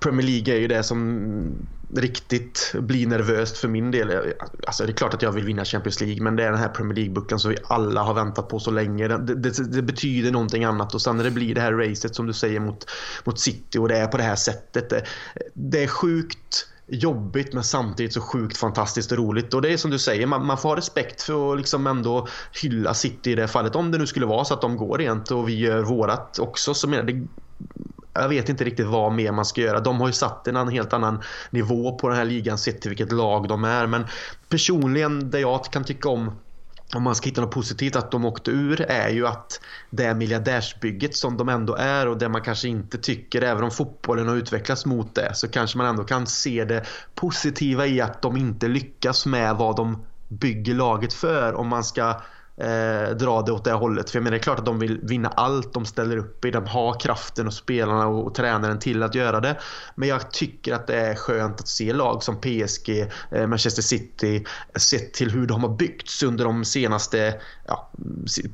Premier League är ju det som riktigt bli nervöst för min del. Alltså det är klart att jag vill vinna Champions League men det är den här Premier League-bucklan som vi alla har väntat på så länge. Det, det, det, betyder någonting annat och sen när det blir det här racet som du säger mot, mot City och det är på det här sättet. Det, det är sjukt jobbigt men samtidigt så sjukt fantastiskt och roligt. Och det är som du säger, man, man får ha respekt för att liksom ändå hylla City i det fallet. Om det nu skulle vara så att de går rent och vi gör vårat också så menar det jag vet inte riktigt vad mer man ska göra. De har ju satt en helt annan nivå på den här ligan sett till vilket lag de är. Men personligen, det jag kan tycka om om man ska hitta något positivt att de åkte ur är ju att det miljardärsbygget som de ändå är och det man kanske inte tycker, även om fotbollen har utvecklats mot det så kanske man ändå kan se det positiva i att de inte lyckas med vad de bygger laget för om man ska eh, dra det åt det hållet. För jag menar, det är klart att de vill vinna allt de ställer upp i. De har kraften och spelarna och, och tränaren till att göra det. Men jag tycker att det är skönt att se lag som PSG, eh, Manchester City, sett till hur de har byggts under de senaste, ja,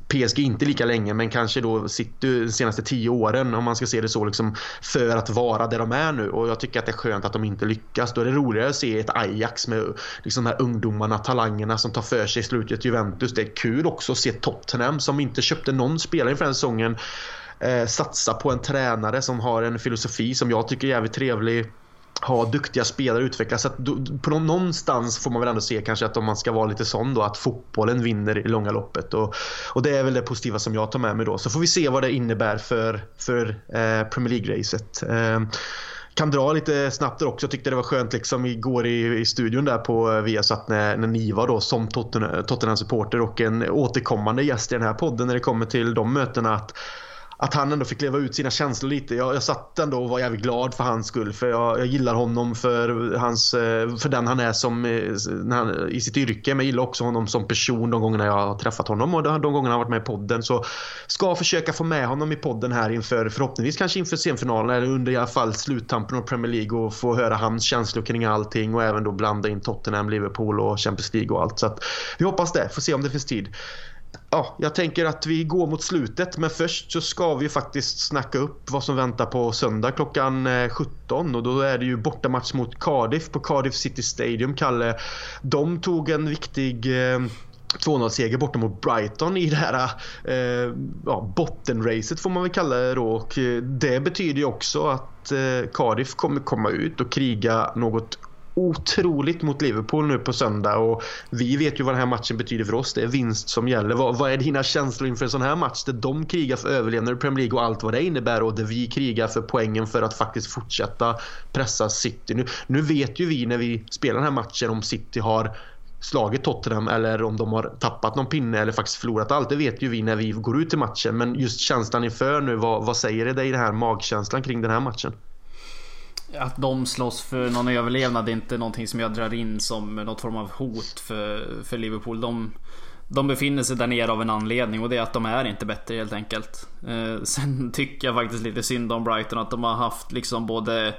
PSG inte lika länge, men kanske då City de senaste tio åren om man ska se det så liksom, för att vara där de är nu. Och jag tycker att det är skönt att de inte lyckas. Då är det roligare att se ett Ajax med liksom, de här ungdomarna, talangerna som tar för sig i slutet. Juventus, det är kul också se Tottenham som inte köpte någon spelare inför den säsongen eh, satsa på en tränare som har en filosofi som jag tycker är jävligt trevlig ha duktiga spelare utvecklas. Så att på någonstans får man väl ändå se kanske att om man ska vara lite sån då att fotbollen vinner i långa loppet. Och, och det är väl det positiva som jag tar med mig då. Så får vi se vad det innebär för, för eh, Premier League-racet. Eh, kan dra lite snabbt där också. Jag tyckte det var skönt liksom igår i, i studion där på eh, Viasat när, när ni var då som Tottenham-supporter och en återkommande gäst i den här podden när det kommer till de mötena att att han ändå fick leva ut sina känslor lite. Jag, jag satt ändå och var jävligt glad för hans skull. För jag, jag gillar honom för, hans, eh, för den han är som, eh, han, i sitt yrke. Men jag gillar också honom som person de gångerna jag har träffat honom och de gångerna han har varit med i podden. Så ska försöka få med honom i podden här inför, förhoppningsvis kanske inför semifinalen eller under i alla fall sluttampen av Premier League och få höra hans känslor kring allting och även då blanda in Tottenham, Liverpool och Champions League och allt. Så att vi hoppas det. Får se om det finns tid ja, jag tänker att vi går mot slutet men först så ska vi faktiskt snacka upp vad som väntar på söndag klockan eh, 17 och då är det ju bortamatch mot Cardiff på Cardiff City Stadium, Kalle. De tog en viktig eh, 2-0-seger borta mot Brighton i det här eh, ja, bottenracet får man väl kalla det då. Och eh, det betyder ju också att eh, Cardiff kommer komma ut och kriga något otroligt mot Liverpool nu på söndag och vi vet ju vad den här matchen betyder för oss. Det är vinst som gäller. Vad, vad är dina känslor inför en sån här match där de krigar för överlevnad i Premier League och allt vad det innebär och där vi krigar för poängen för att faktiskt fortsätta pressa City. Nu, nu vet ju vi när vi spelar den här matchen om City har slagit Tottenham eller om de har tappat någon pinne eller faktiskt förlorat allt. Det vet ju vi när vi går ut i matchen. Men just känslan inför nu, vad, vad säger det dig den här magkänslan kring den här matchen? Att de slåss för någon överlevnad är inte någonting som jag drar in som något form av hot för, för Liverpool. De, de befinner sig där nere av en anledning och det är att de är inte bättre helt enkelt. Eh, sen tycker jag faktiskt lite synd om Brighton att de har haft liksom både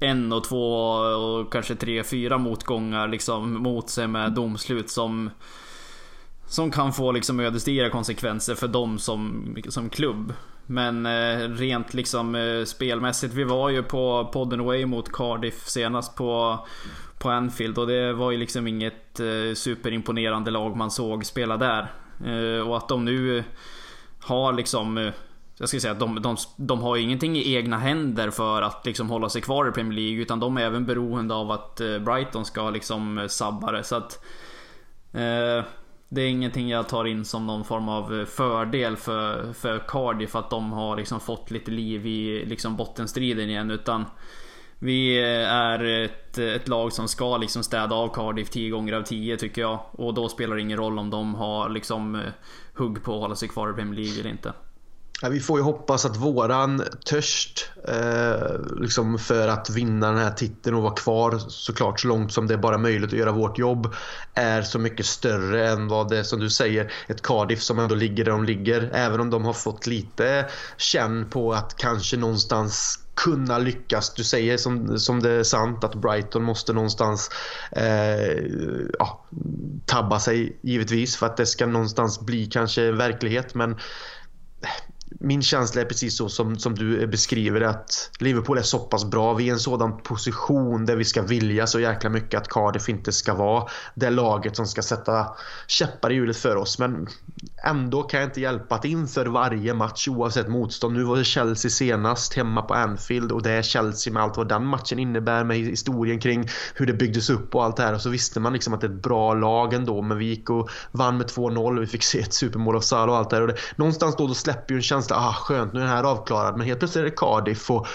en och två och kanske tre, fyra motgångar liksom mot sig med domslut som som kan få liksom ödesdigra konsekvenser för dem som, som klubb. Men eh, rent liksom eh, spelmässigt. Vi var ju på podden away mot Cardiff senast på, på Anfield och det var ju liksom inget eh, superimponerande lag man såg spela där. Och att de nu har liksom jag ska säga att de, de, de har ju ingenting i egna händer för att liksom hålla sig kvar i Premier League utan de är även beroende av att Brighton ska liksom sabba det. Så att, eh, det är ingenting jag tar in som någon form av eh, fördel för, för Cardiff att de har liksom fått lite liv i liksom bottenstriden igen utan vi eh, är ett, ett lag som ska liksom städa av Cardiff 10 gånger av 10 tycker jag. Och då spelar det ingen roll om de har liksom eh, hugg på att hålla sig kvar i Premier League eller inte. Ja, vi får ju hoppas att våran törst eh, liksom för att vinna den här titeln och vara kvar såklart så långt som det är bara möjligt att göra vårt jobb är så mycket större än vad det är som du säger ett Cardiff som ändå ligger där de ligger. Även om de har fått lite känn på att kanske någonstans kunna lyckas. Du säger som, som det är sant att Brighton måste någonstans eh, ja, tabba sig givetvis för att det ska någonstans bli kanske verklighet men min känsla är precis så som, som du beskriver att Liverpool är så pass bra. Vi är i en sådan position där vi ska vilja så jäkla mycket att Cardiff inte ska vara det laget som ska sätta käppar i hjulet för oss. Men ändå kan jag inte hjälpa att inför varje match oavsett motstånd. Nu var det Chelsea senast hemma på Anfield och det är Chelsea med allt vad den matchen innebär med historien kring hur det byggdes upp och allt det här. Och så visste man liksom att det är ett bra lag ändå. Men vi gick och vann med 2-0 och vi fick se ett supermål av Salah och allt det här. Och det, någonstans då, då släpper ju en känsla, ah skönt nu är den här avklarad. Men helt plötsligt är det Cardiff och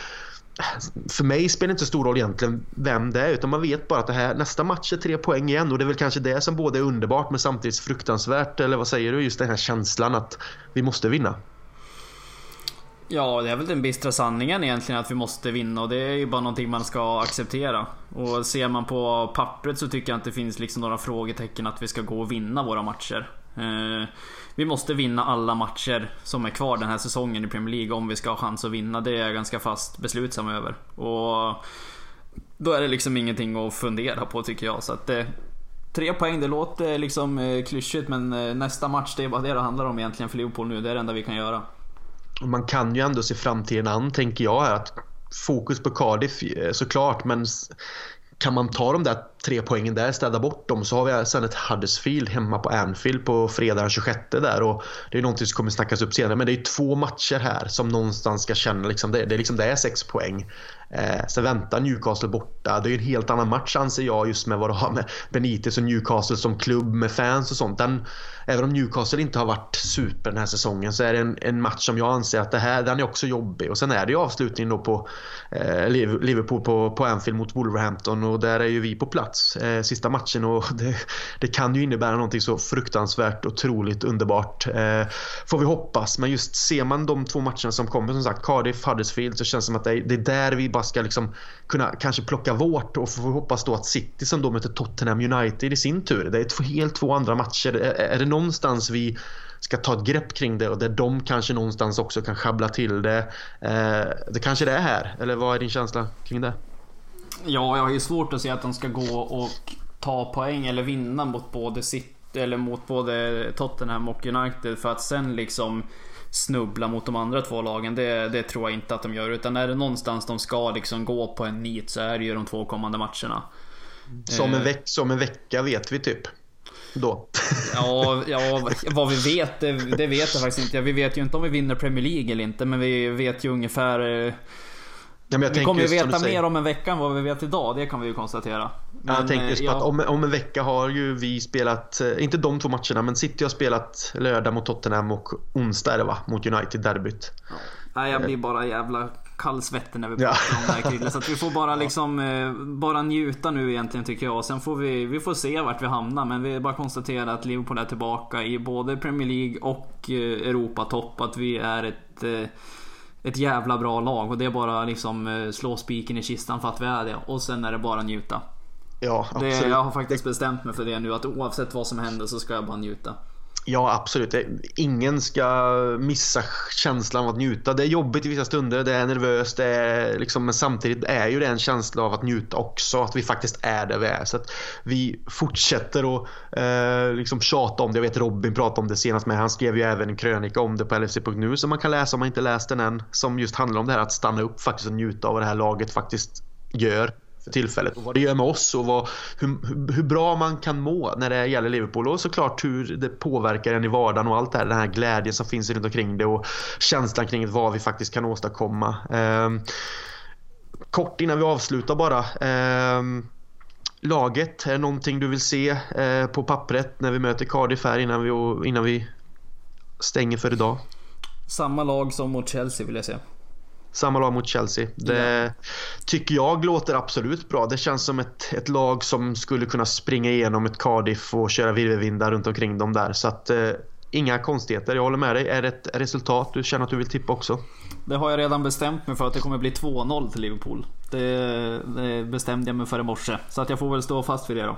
för mig spelar det inte så stor roll egentligen vem det är utan man vet bara att det här, nästa match är tre poäng igen och det är väl kanske det som både är underbart men samtidigt fruktansvärt eller vad säger du? Just den här känslan att vi måste vinna. Ja, det är väl den bistra sanningen egentligen att vi måste vinna och det är ju bara någonting man ska acceptera. Och ser man på pappret så tycker jag inte det finns liksom några frågetecken att vi ska gå och vinna våra matcher. Eh, vi måste vinna alla matcher som är kvar den här säsongen i Premier League om vi ska ha chans att vinna. Det är jag ganska fast beslutsam över. Och då är det liksom ingenting att fundera på tycker jag. Så att eh, Tre poäng, det låter liksom eh, klyschigt men eh, nästa match det är bara det det handlar om egentligen för Liverpool nu. Det är det enda vi kan göra. Man kan ju ändå se framtiden an tänker jag. Att fokus på Cardiff eh, såklart men kan man ta de där tre poängen där, städa bort dem så har vi sen ett Huddersfield hemma på Anfield på fredag den 26 där och det är någonting som kommer snackas upp senare men det är två matcher här som någonstans ska känna liksom det, det, är liksom, det är sex poäng. Eh, sen väntar Newcastle borta. Det är en helt annan match anser jag just med vad det har med Benitez och Newcastle som klubb med fans och sånt. Den, även om Newcastle inte har varit super den här säsongen så är det en, en match som jag anser att det här, den är också jobbig. Och sen är det ju avslutningen då på eh, Liverpool på, på Anfield mot Wolverhampton och där är ju vi på plats eh, sista matchen och det, det, kan ju innebära någonting så fruktansvärt otroligt underbart. Eh, får vi hoppas. Men just ser man de två matcherna som kommer som sagt Cardiff, Huddersfield så känns det som att det är, det är där vi bara ska liksom kunna kanske plocka vårt och får hoppas då att City som då möter Tottenham United i sin tur. Det är två, helt två andra matcher. Är, är det någonstans vi ska ta ett grepp kring det och där de kanske någonstans också kan schabbla till det. Eh, det kanske det är här, eller vad är din känsla kring det? Ja, jag har ju svårt att se att de ska gå och ta poäng eller vinna mot både City eller mot både Tottenham och United för att sen liksom snubbla mot de andra två lagen. Det, det tror jag inte att de gör. Utan är det någonstans de ska liksom gå på en nit så är det ju de två kommande matcherna. Som en, eh. veck, som en vecka vet vi typ. Då. Ja, ja, vad vi vet, det, det vet jag faktiskt inte. Vi vet ju inte om vi vinner Premier League eller inte, men vi vet ju ungefär eh, Ja, vi kommer ju veta mer om en vecka än vad vi vet idag, det kan vi ju konstatera. Men, jag tänker just på ja. att om, om en vecka har ju vi spelat, eh, inte de två matcherna, men City har spelat lördag mot Tottenham och onsdag det va? Mot United derbyt. Ja. Nej, jag blir bara jävla kallsvettig när vi pratar ja. om det här Krille. Så vi får bara liksom eh, Bara njuta nu egentligen tycker jag. Sen får vi, vi får se vart vi hamnar. Men vi bara konstatera att Liverpool är tillbaka i både Premier League och eh, Europatopp. Att vi är ett ett jävla bra lag och det är bara liksom eh, slå spiken i kistan för att vi är det. Och sen är det bara njuta. Ja, det, jag har faktiskt bestämt mig för det nu att oavsett vad som händer så ska jag bara njuta. Ja, absolut. Ingen ska missa känslan av att njuta. Det är jobbigt i vissa stunder, det är nervöst, det är liksom, men samtidigt är ju det en känsla av att njuta också. Att vi faktiskt är där vi är. Så att vi fortsätter att eh, liksom tjata om det. Jag vet Robin pratade om det senast med. Han skrev ju även en krönika om det på LFC.nu som man kan läsa om man inte läst den än. Som just handlar om det här att stanna upp faktiskt och njuta av vad det här laget faktiskt gör för tillfället och vad det gör med oss och vad, hur, hur, bra man kan må när det gäller Liverpool och såklart hur det påverkar en i vardagen och allt det här. Den här glädjen som finns runt omkring det och känslan kring vad vi faktiskt kan åstadkomma. Eh, kort innan vi avslutar bara. Eh, laget, är det någonting du vill se eh, på pappret när vi möter Cardiff här innan vi, innan vi stänger för idag? Samma lag som mot Chelsea vill jag säga. Samma lag mot Chelsea. Det ja. tycker jag låter absolut bra. Det känns som ett, ett lag som skulle kunna springa igenom ett Cardiff och köra virvelvindar runt omkring dem där. Så att eh, inga konstigheter. Jag håller med dig. Är det ett resultat du känner att du vill tippa också? Det har jag redan bestämt mig för att det kommer bli 2-0 till Liverpool. Det, det, bestämde jag mig för i morse. Så att jag får väl stå fast vid det då.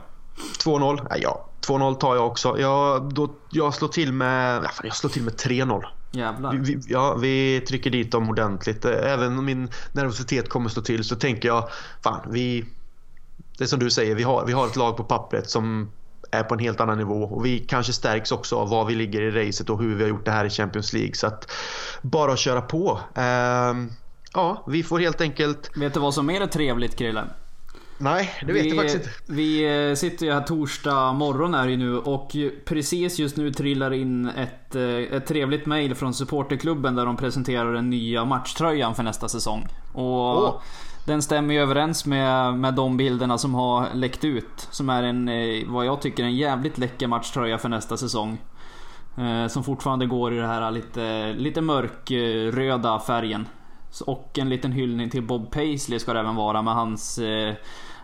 2-0? Ja, 2-0 tar jag också. Jag, då, jag slår till med, jag slår till med 3-0. Jävlar. Vi, ja, vi trycker dit dem ordentligt. Även om min nervositet kommer stå till så tänker jag, fan, vi... Det är som du säger, vi har, vi har ett lag på pappret som är på en helt annan nivå och vi kanske stärks också av var vi ligger i racet och hur vi har gjort det här i Champions League. Så att bara att köra på. Uh, ja, vi får helt enkelt... Vet du vad som är det trevligt Krille? Nej, det vet vi, jag faktiskt inte. Vi eh, sitter ju här torsdag morgon är det nu och precis just nu trillar in ett, eh, ett trevligt mail från supporterklubben där de presenterar den nya matchtröjan för nästa säsong. Och oh. Den stämmer ju överens med, med de bilderna som har läckt ut. Som är en, eh, vad jag tycker, en jävligt läcker matchtröja för nästa säsong. Som fortfarande går i den här lite, lite mörkröda färgen. Och en liten hyllning till Bob Paisley ska det även vara med hans eh,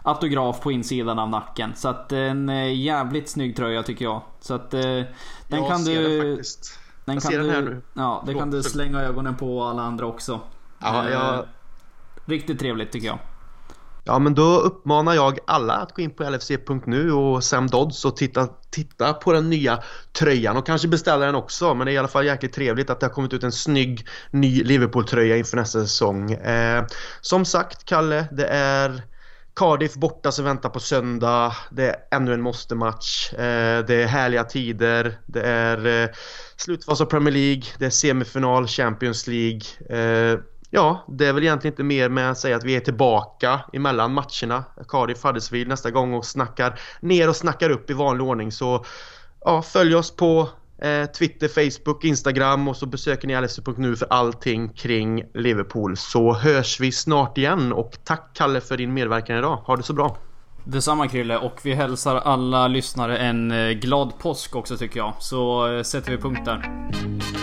autograf på insidan av nacken. Så att en eh, jävligt snygg tröja tycker jag. Så att eh, den jag kan ser du... Det faktiskt. Den jag kan ser du, den här nu. Ja, det kan du slänga ögonen på alla andra också. Ja, jag... Riktigt trevligt tycker jag. Ja men då uppmanar jag alla att gå in på LFC.nu och Sam Dodds och titta, titta på den nya tröjan och kanske beställa den också. Men det är i alla fall jäkligt trevligt att det har kommit ut en snygg ny Liverpool-tröja inför nästa säsong. Eh, som sagt Kalle, det är Cardiff borta som väntar på söndag. Det är ännu en måste-match. Eh, det är härliga tider. Det är eh, slutfas av Premier League. Det är semifinal Champions League. Eh, ja, det är väl egentligen inte mer med att säga att vi är tillbaka emellan matcherna. Cardiff Huddersfield nästa gång och snackar ner och snackar upp i vanlig ordning. Så ja, följ oss på eh, Twitter, Facebook, Instagram och så besöker ni LFC.nu för allting kring Liverpool. Så hörs vi snart igen och tack Kalle för din medverkan idag. Ha det så bra! Detsamma Krille och vi hälsar alla lyssnare en eh, glad påsk också tycker jag. Så eh, sätter vi punkt där.